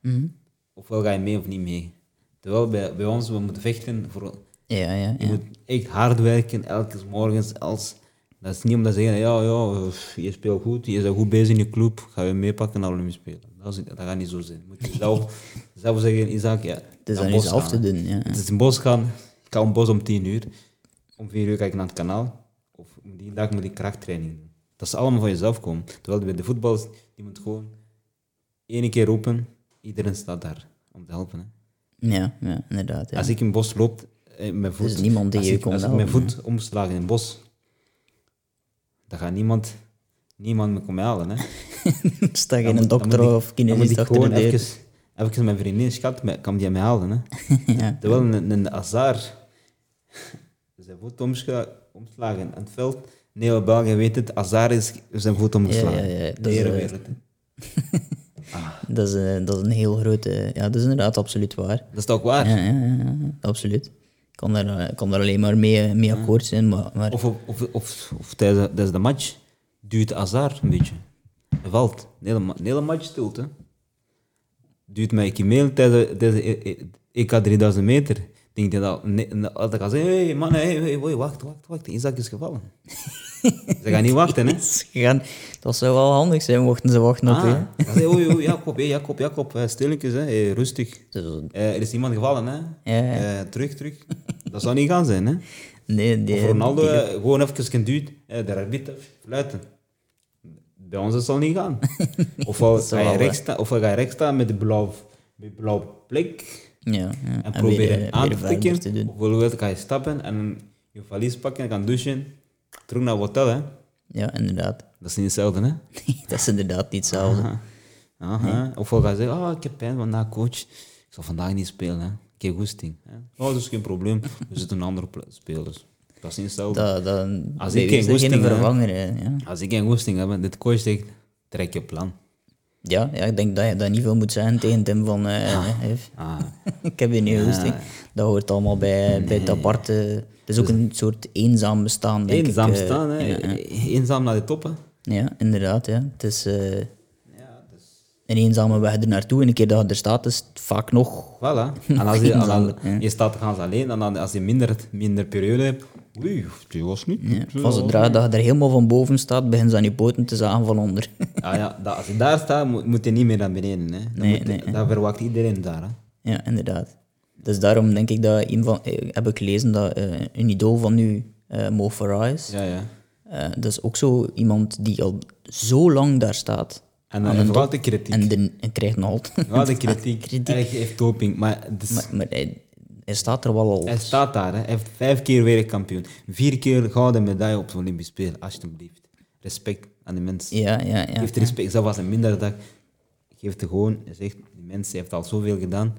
Mhm. Ofwel ga je mee of niet mee. Terwijl bij, bij ons, we moeten vechten voor Ja, ja, Je ja. moet echt hard werken, elke morgens. Als, dat is niet om te zeggen, ja, ja, je speelt goed, je bent goed bezig in je club, ga je meepakken naar Olympisch Spelen. Dat, is, dat gaat niet zo zijn. Je moet *laughs* zelf, zelf zeggen, Isaac, ja, Het is aan bos jezelf gaan. te doen. Ja. Het is in bos gaan, ik ga om bos om tien uur. Om vier uur ga ik naar het kanaal. Of die dag moet ik krachttraining doen. Dat is allemaal van jezelf komen. Terwijl bij de voetbal, is- die moet gewoon één keer roepen, iedereen staat daar om te helpen. Hè. Ja, ja inderdaad. Ja. Als ik in het bos loop, eh, mijn voet, is niemand die als je ik, komt als ik mijn voet omslagen in het bos, dan gaat niemand, niemand me komen halen. Hè. *laughs* Sta geen dan dokter of kinesist achter gewoon even, even mijn vriendin, schat, kan die mij halen. Hè. *laughs* Ja. Terwijl een, een azar *laughs* zijn voet omsla- omslagen aan het veld. Heel België weet het, azar is zijn voet omgeslagen. Ja, ja, ja, dat is, eh, hè. *laughs* Dat, is, eh, dat is een heel grote... Ja, dat is inderdaad absoluut waar. Dat is toch waar? Ja, ja, ja, absoluut. Ik kan daar, eh, kan daar alleen maar mee, mee akkoord zijn, maar... maar Of, of, of, of, of tijdens, tijdens de match duurt azar een beetje. Hij valt. Een hele, ma- een hele match stilte. Duurt mij een mail tijdens, tijdens de E- E- EK 3000 meter. Denk je dat, nee, dat ik ga zeggen, hé hey, man, hey, hey, hey, wacht, wacht, wacht, Isaac is gevallen. *laughs* Ze gaan niet wachten, hè. Ze gaan, dat zou wel handig zijn, mochten ze wachten op Ah, je. zeg je, oei, oei, Jacob, hey, Jacob, Jacob, eh, stilletjes, hè, rustig. Eh, er is iemand gevallen, hè. Ja, ja. Eh, terug, terug. Dat zou niet gaan zijn, hè. nee, die, Of Ronaldo die- gewoon even geduwd, eh, de arbiter fluiten. Bij ons is dat niet gaan. *laughs* Ofwel Dat ga je rechts staan, ga je staan met de blauw, met de blauwe plek ja, ja. en, weer, proberen eh, aan weer te tikken. te. Ofwel ga je stappen en je valies pakken, gaan douchen, terug naar het hotel. Hè. Ja, inderdaad. *laughs* Dat is niet hetzelfde, hè? dat is inderdaad niet hetzelfde. Aha. Aha. Ofwel ga je zeggen, oh, ik heb pijn vandaag, coach. Ik zal vandaag niet spelen, hè. Ik heb goesting. Hè. Oh, dat is geen probleem. We zitten een andere spelers. Dat is niet hetzelfde. Dat, dat, Als ik geen goesting heb- Ja. Als ik geen goesting heb, dit coach zegt, trek je plan. Ja, ja, ik denk dat je dat niet veel moet zeggen tegen Tim van... eh, eh, Ah. *laughs* ik heb hier niet goesting. Dat hoort allemaal bij, bij het aparte... Het is ook een soort eenzaam bestaan, denk Eenzaam ik. eh, staan, hè. Ja. Eenzaam naar de top, hè. Ja, inderdaad. Ja. Het is Ja, dus... een eenzame weg er naartoe. En een keer dat je er staat, is het vaak nog... Voilà. *laughs* En als je, Eenzaam, ja. je staat gans alleen, en dan, als je minder, minder periode hebt, oei, die was niet. Ja, van zodra dat je er helemaal van boven staat, begint ze aan je poten te zagen van onder. Ah, ja, dat, als je daar staat, moet, moet je niet meer naar beneden. Hè. Dan Nee, moet, nee, Dat verwacht iedereen daar. Hè. ja, inderdaad. Dus daarom denk ik dat een van... eh, heb ik gelezen dat eh, een idool van nu, eh Mo Farah is. Ja, ja. Eh, dat is ook zo iemand die al zo lang daar staat. En dan top de kritiek. En, de, en krijgt nog altijd... Ja, de kritiek. kritiek. Hij heeft doping, maar, Maar, maar hij, hij staat er wel al... hij staat daar. Hè. Hij heeft vijf keer wereldkampioen. Vier keer gouden medaille op de Olympische Spelen, alsjeblieft. Respect aan die mensen. Ja, ja, ja. Geef respect, zelfs als een minder dag. Geef het gewoon. Je zegt, die mensen heeft al zoveel gedaan.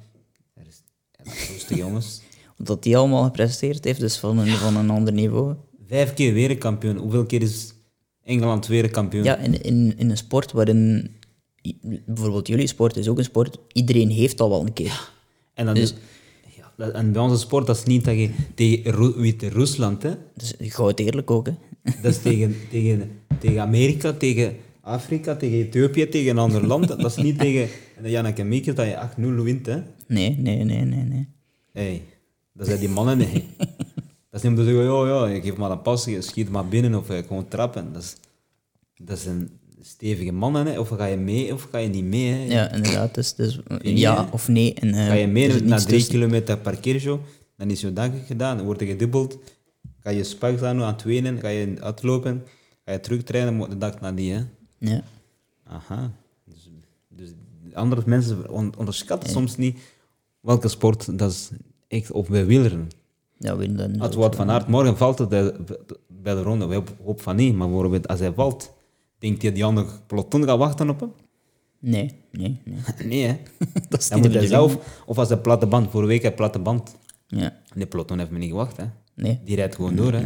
Er is, ja, rustig, jongens. *laughs* Wat hij allemaal gepresteerd heeft, dus van een, van een ander niveau. Vijf keer wereldkampioen. Hoeveel keer is Engeland wereldkampioen? Ja, in, in, in een sport waarin... Bijvoorbeeld jullie sport is ook een sport. Iedereen heeft al wel een keer. En, dan, ja, dat- en bij onze sport, dat is niet dat je tegen Ru- Wit-Rusland, hè. Dus goud eerlijk ook, hè. Dat is tegen, *laughs* tegen, tegen Amerika, tegen Afrika, tegen Ethiopië, tegen een ander land. Dat is niet tegen Janneke Miekes dat je 8-0 wint, hè. Nee, nee, nee, nee, nee. Hey, dat zijn die mannen, nee. Dat is niet om te zeggen, ja, ja, je geeft maar een pas, je schiet maar binnen of je gewoon trappen. Dat is, dat is een stevige mannen, hè. Of ga je mee of ga je niet mee, hè. Ja, inderdaad. Dus, dus ja of nee. En, eh, Ga je mee niets drie tussen. kilometer parkeershow, dan is je dag gedaan, dan wordt er gedubbeld. Ga je spuik aan het wenen, ga je uitlopen, ga je terugtrainen, de dag nadien, hè. Ja. Aha. Dus, dus andere mensen on- onderschatten soms niet welke sport dat is echt op bij wielrennen. Ja, dan Als Wout van Aert morgen valt het bij de ronde, we hopen van niet, maar als hij valt, denkt hij die andere peloton gaat wachten op hem? Nee, nee, nee. *laughs* Nee, hè. *laughs* Dat is Dan moet de hij zelf, of als hij platte band, vorige week hij platte band, Ja, die peloton heeft me niet gewacht, hè. nee. Die rijdt gewoon door, hè.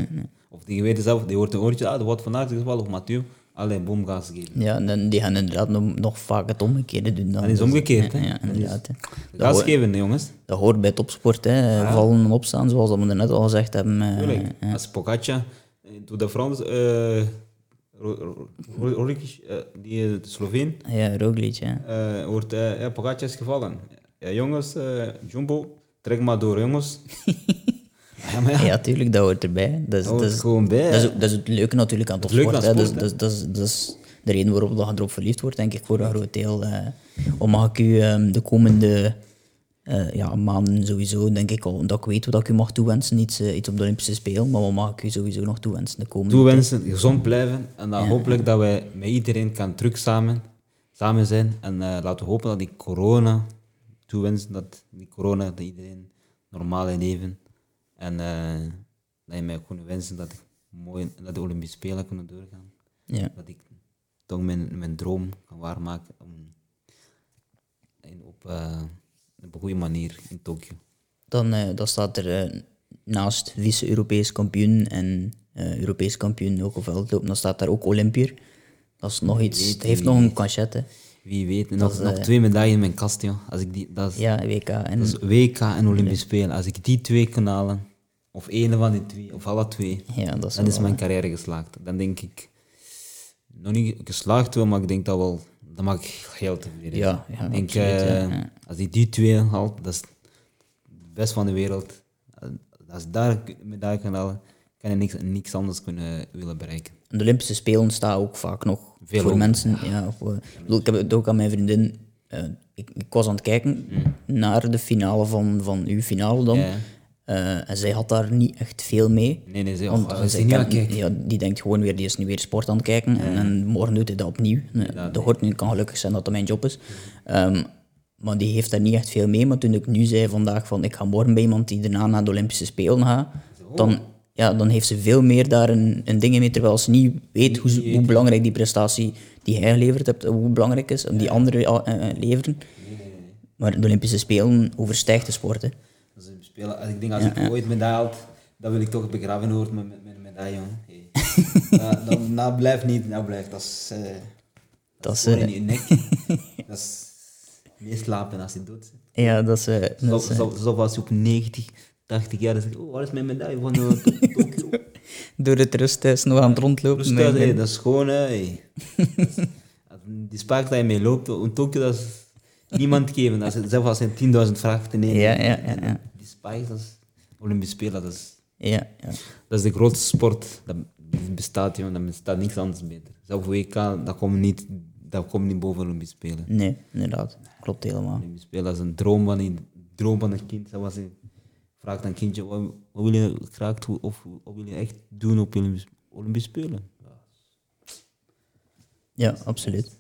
Of die weet zelf, die hoort een oortje, ah, de Wout van Aert is gevallen, of Mathieu, alleen boom gas geven. Ja, dan, die gaan inderdaad nog, nog vaak het omgekeerde doen. Dan. Dat is omgekeerd, ja, hè. Ja, Dat is- inderdaad. hè. Dat, Gas hoort, geven, jongens. dat hoort bij topsport, hè. Vallen en opstaan, zoals dat we net al gezegd hebben. eh, Tuurlijk. Als Pogacar in Tour de France, eh Roglic, eh, die eh, Sloveen, ja, Roglic, ja. eh, wordt ja, Pogacar gevallen. Ja, jongens, Jumbo, trek maar door, jongens. *laughs* ja, maar ja, Ja, tuurlijk, dat hoort erbij. Dat is, dat dat is, gewoon bij. dat is, dat het leuke natuurlijk aan Het topsport. hè. sport, dat, is- dat, is, dat de reden waarom dat je erop verliefd wordt, denk ik, voor een groot deel. eh. Om mag ik u de komende eh, ja, maanden sowieso denk ik al dat ik weet wat ik u mag toewensen, iets, eh, iets op de Olympische Spelen, maar wat mag ik u sowieso nog toewensen de komende Toewensen, gezond blijven en dan hopelijk dat wij met iedereen kan terug samen, samen zijn. En eh, laten we hopen dat die corona, toewensen dat die corona, dat iedereen normaal leven. En dat je mij kunnen wensen dat ik mooi naar de Olympische Spelen kunnen doorgaan. Ja. Dat ik toch mijn, mijn droom kan waarmaken om en op, op een goede manier in Tokio. Dan, eh, dan staat er eh, naast vice-Europees kampioen en eh, Europees kampioen ook op veldlopen, dan staat daar ook Olympier. Dat is nog iets, weet, het heeft nog een cachette. Wie weet, nog, is, nog twee medailles in mijn kast, joh. Als ik die, dat is, Ja, WK. En, Dat is WK en Olympische Spelen. Als ik die twee kan halen, of één van die twee, of alle twee, ja, dat is, dan is mijn carrière geslaagd. Dan denk ik, nog niet geslaagd wel, maar ik denk dat wel, dan mag ik heel tevreden zijn. Ja, ja, ik denk, absoluut, ja, ja. Als ik die twee haalt, dat is het best van de wereld. Als daar medaille kan halen, kan ik niks, niks anders kunnen willen bereiken. de Olympische Spelen staan ook vaak nog Veel voor mensen. Ja, eh, ik, bedoel, ik heb het ook aan mijn vriendin. eh, ik, ik was aan het kijken naar de finale van, van uw finale dan. Ja. Eh, en zij had daar niet echt veel mee. Nee, nee, ze, Want eh, ze zij niet kijken. ja, die denkt gewoon weer, die is nu weer sport aan het kijken. En, en morgen doet hij dat opnieuw. Nee, dat hoort nu, kan gelukkig zijn dat dat mijn job is. Ehm, maar die heeft daar niet echt veel mee. Maar toen ik nu zei vandaag van ik ga morgen bij iemand die daarna naar de Olympische Spelen gaat, dan, ja, dan heeft ze veel meer daar een, een ding mee. Terwijl ze niet weet hoe, ze- hoe belangrijk die prestatie die hij geleverd hebt, hoe belangrijk is. En die anderen eh, eh, leveren. Maar de Olympische Spelen overstijgt de sport. Hè. Ik, spelen, als ik denk, als ik ooit medaille dan wil ik toch begraven worden met, met, met een medaille, jongen. Hey. *laughs* dat, dat, dat blijft niet, dat blijft. Dat is, eh Dat is, gewoon eh, in je nek. *laughs* dat is meeslapen als je dood bent. Ja, dat is... eh, dat Zo, eh, zo, zo was je op 90, 80 jaar, dan zeg ik, oh, waar is mijn medaille van uh, Tokio? *laughs* door het rusthuis nog aan het rondlopen. Hey, dat is gewoon, hè, hey. *laughs* Dat Die spaak dat je mee loopt, in Tokio, dat is niemand geven. Als het, zelfs als je 10.000 vraagt te nemen. Ja, ja, ja, ja. Die spaak, dat is Olympische Spelen, dat is... Ja, ja. Dat is de grootste sport dat bestaat, jongen. Dat bestaat niks anders beter. Zelfs WK, dat komt niet, dat komt niet boven Olympische Spelen. Nee, inderdaad. Klopt helemaal. Spelen dat is een droom van een, droom van een kind. Dat was een, vraagt een kindje, wat, wat wil je graag doen, of wat wil je echt doen op Olympische, Olympische Spelen? Ja, absoluut.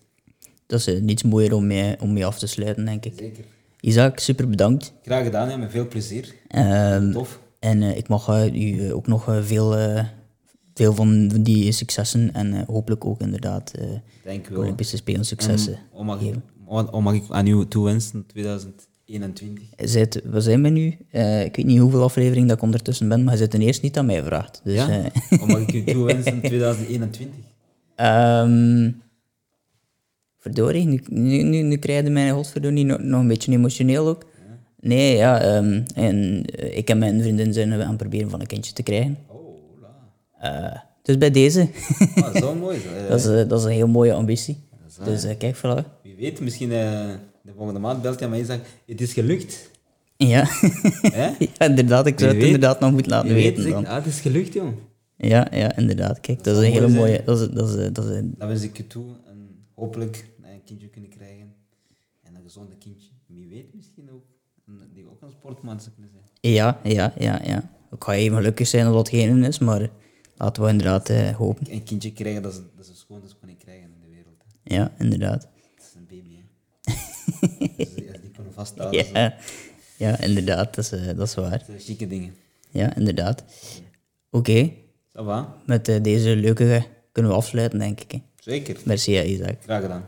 Dat is eh, niets mooier om mee, om mee af te sluiten, denk ik. Zeker. Isaac, super bedankt. Graag gedaan, ja, met veel plezier. Ehm, Tof. en eh, ik mag eh, u ook nog veel, veel van die successen en hopelijk ook inderdaad. Olympische Spelen successen. En. Wat mag ik aan u toewensen, 2021? Zit, we zijn bij nu. Eh, ik weet niet hoeveel afleveringen dat ik ondertussen ben, maar je zit ten eerste niet aan mij gevraagd. Dus, Ja? eh, Wat mag ik u *laughs* toewensen, 2021? Ehm verdorie, nu, nu, nu, nu krijg je mij godverdorie nog, nog een beetje emotioneel ook. Nee, ja, ehm, en eh, ik en mijn vriendin zijn aan het proberen van een kindje te krijgen. Oh, la. Dus bij deze, Ah, zo mooi. Zo. *laughs* Dat, is, dat is een heel mooie ambitie. Dus kijk, voilà. Weet, misschien eh, de volgende maand belt hij mij en zegt, het is gelukt. Ja. *laughs* Ja, inderdaad, ik zou het weet- inderdaad nog moeten laten weet, weten dan. ah, het is gelukt, joh. Ja, ja, inderdaad. Kijk, dat is een hele mooi mooie... Dat is, dat is, dat is, een- Dat wens ik je toe en hopelijk dat een kindje kunnen krijgen. En een gezonde kindje. Wie weet misschien ook, een- die ook een sportman zou kunnen zijn. ja, ja, ja, ja. Ik ga even gelukkig zijn dat dat geen is, maar laten we inderdaad eh, hopen. Een kindje krijgen, dat is, dat is het schoonste kunnen krijgen in de wereld. Hè. Ja, inderdaad. Dat is een baby, hè. Dus als die kunnen vasthouden. *laughs* Ja, ja inderdaad, dat is, eh, dat is waar. dat chique dingen. Ja, inderdaad. Oké, met eh, deze leuke kunnen we afsluiten, denk ik. hè. Zeker. Merci, ja, Isaac. Graag gedaan.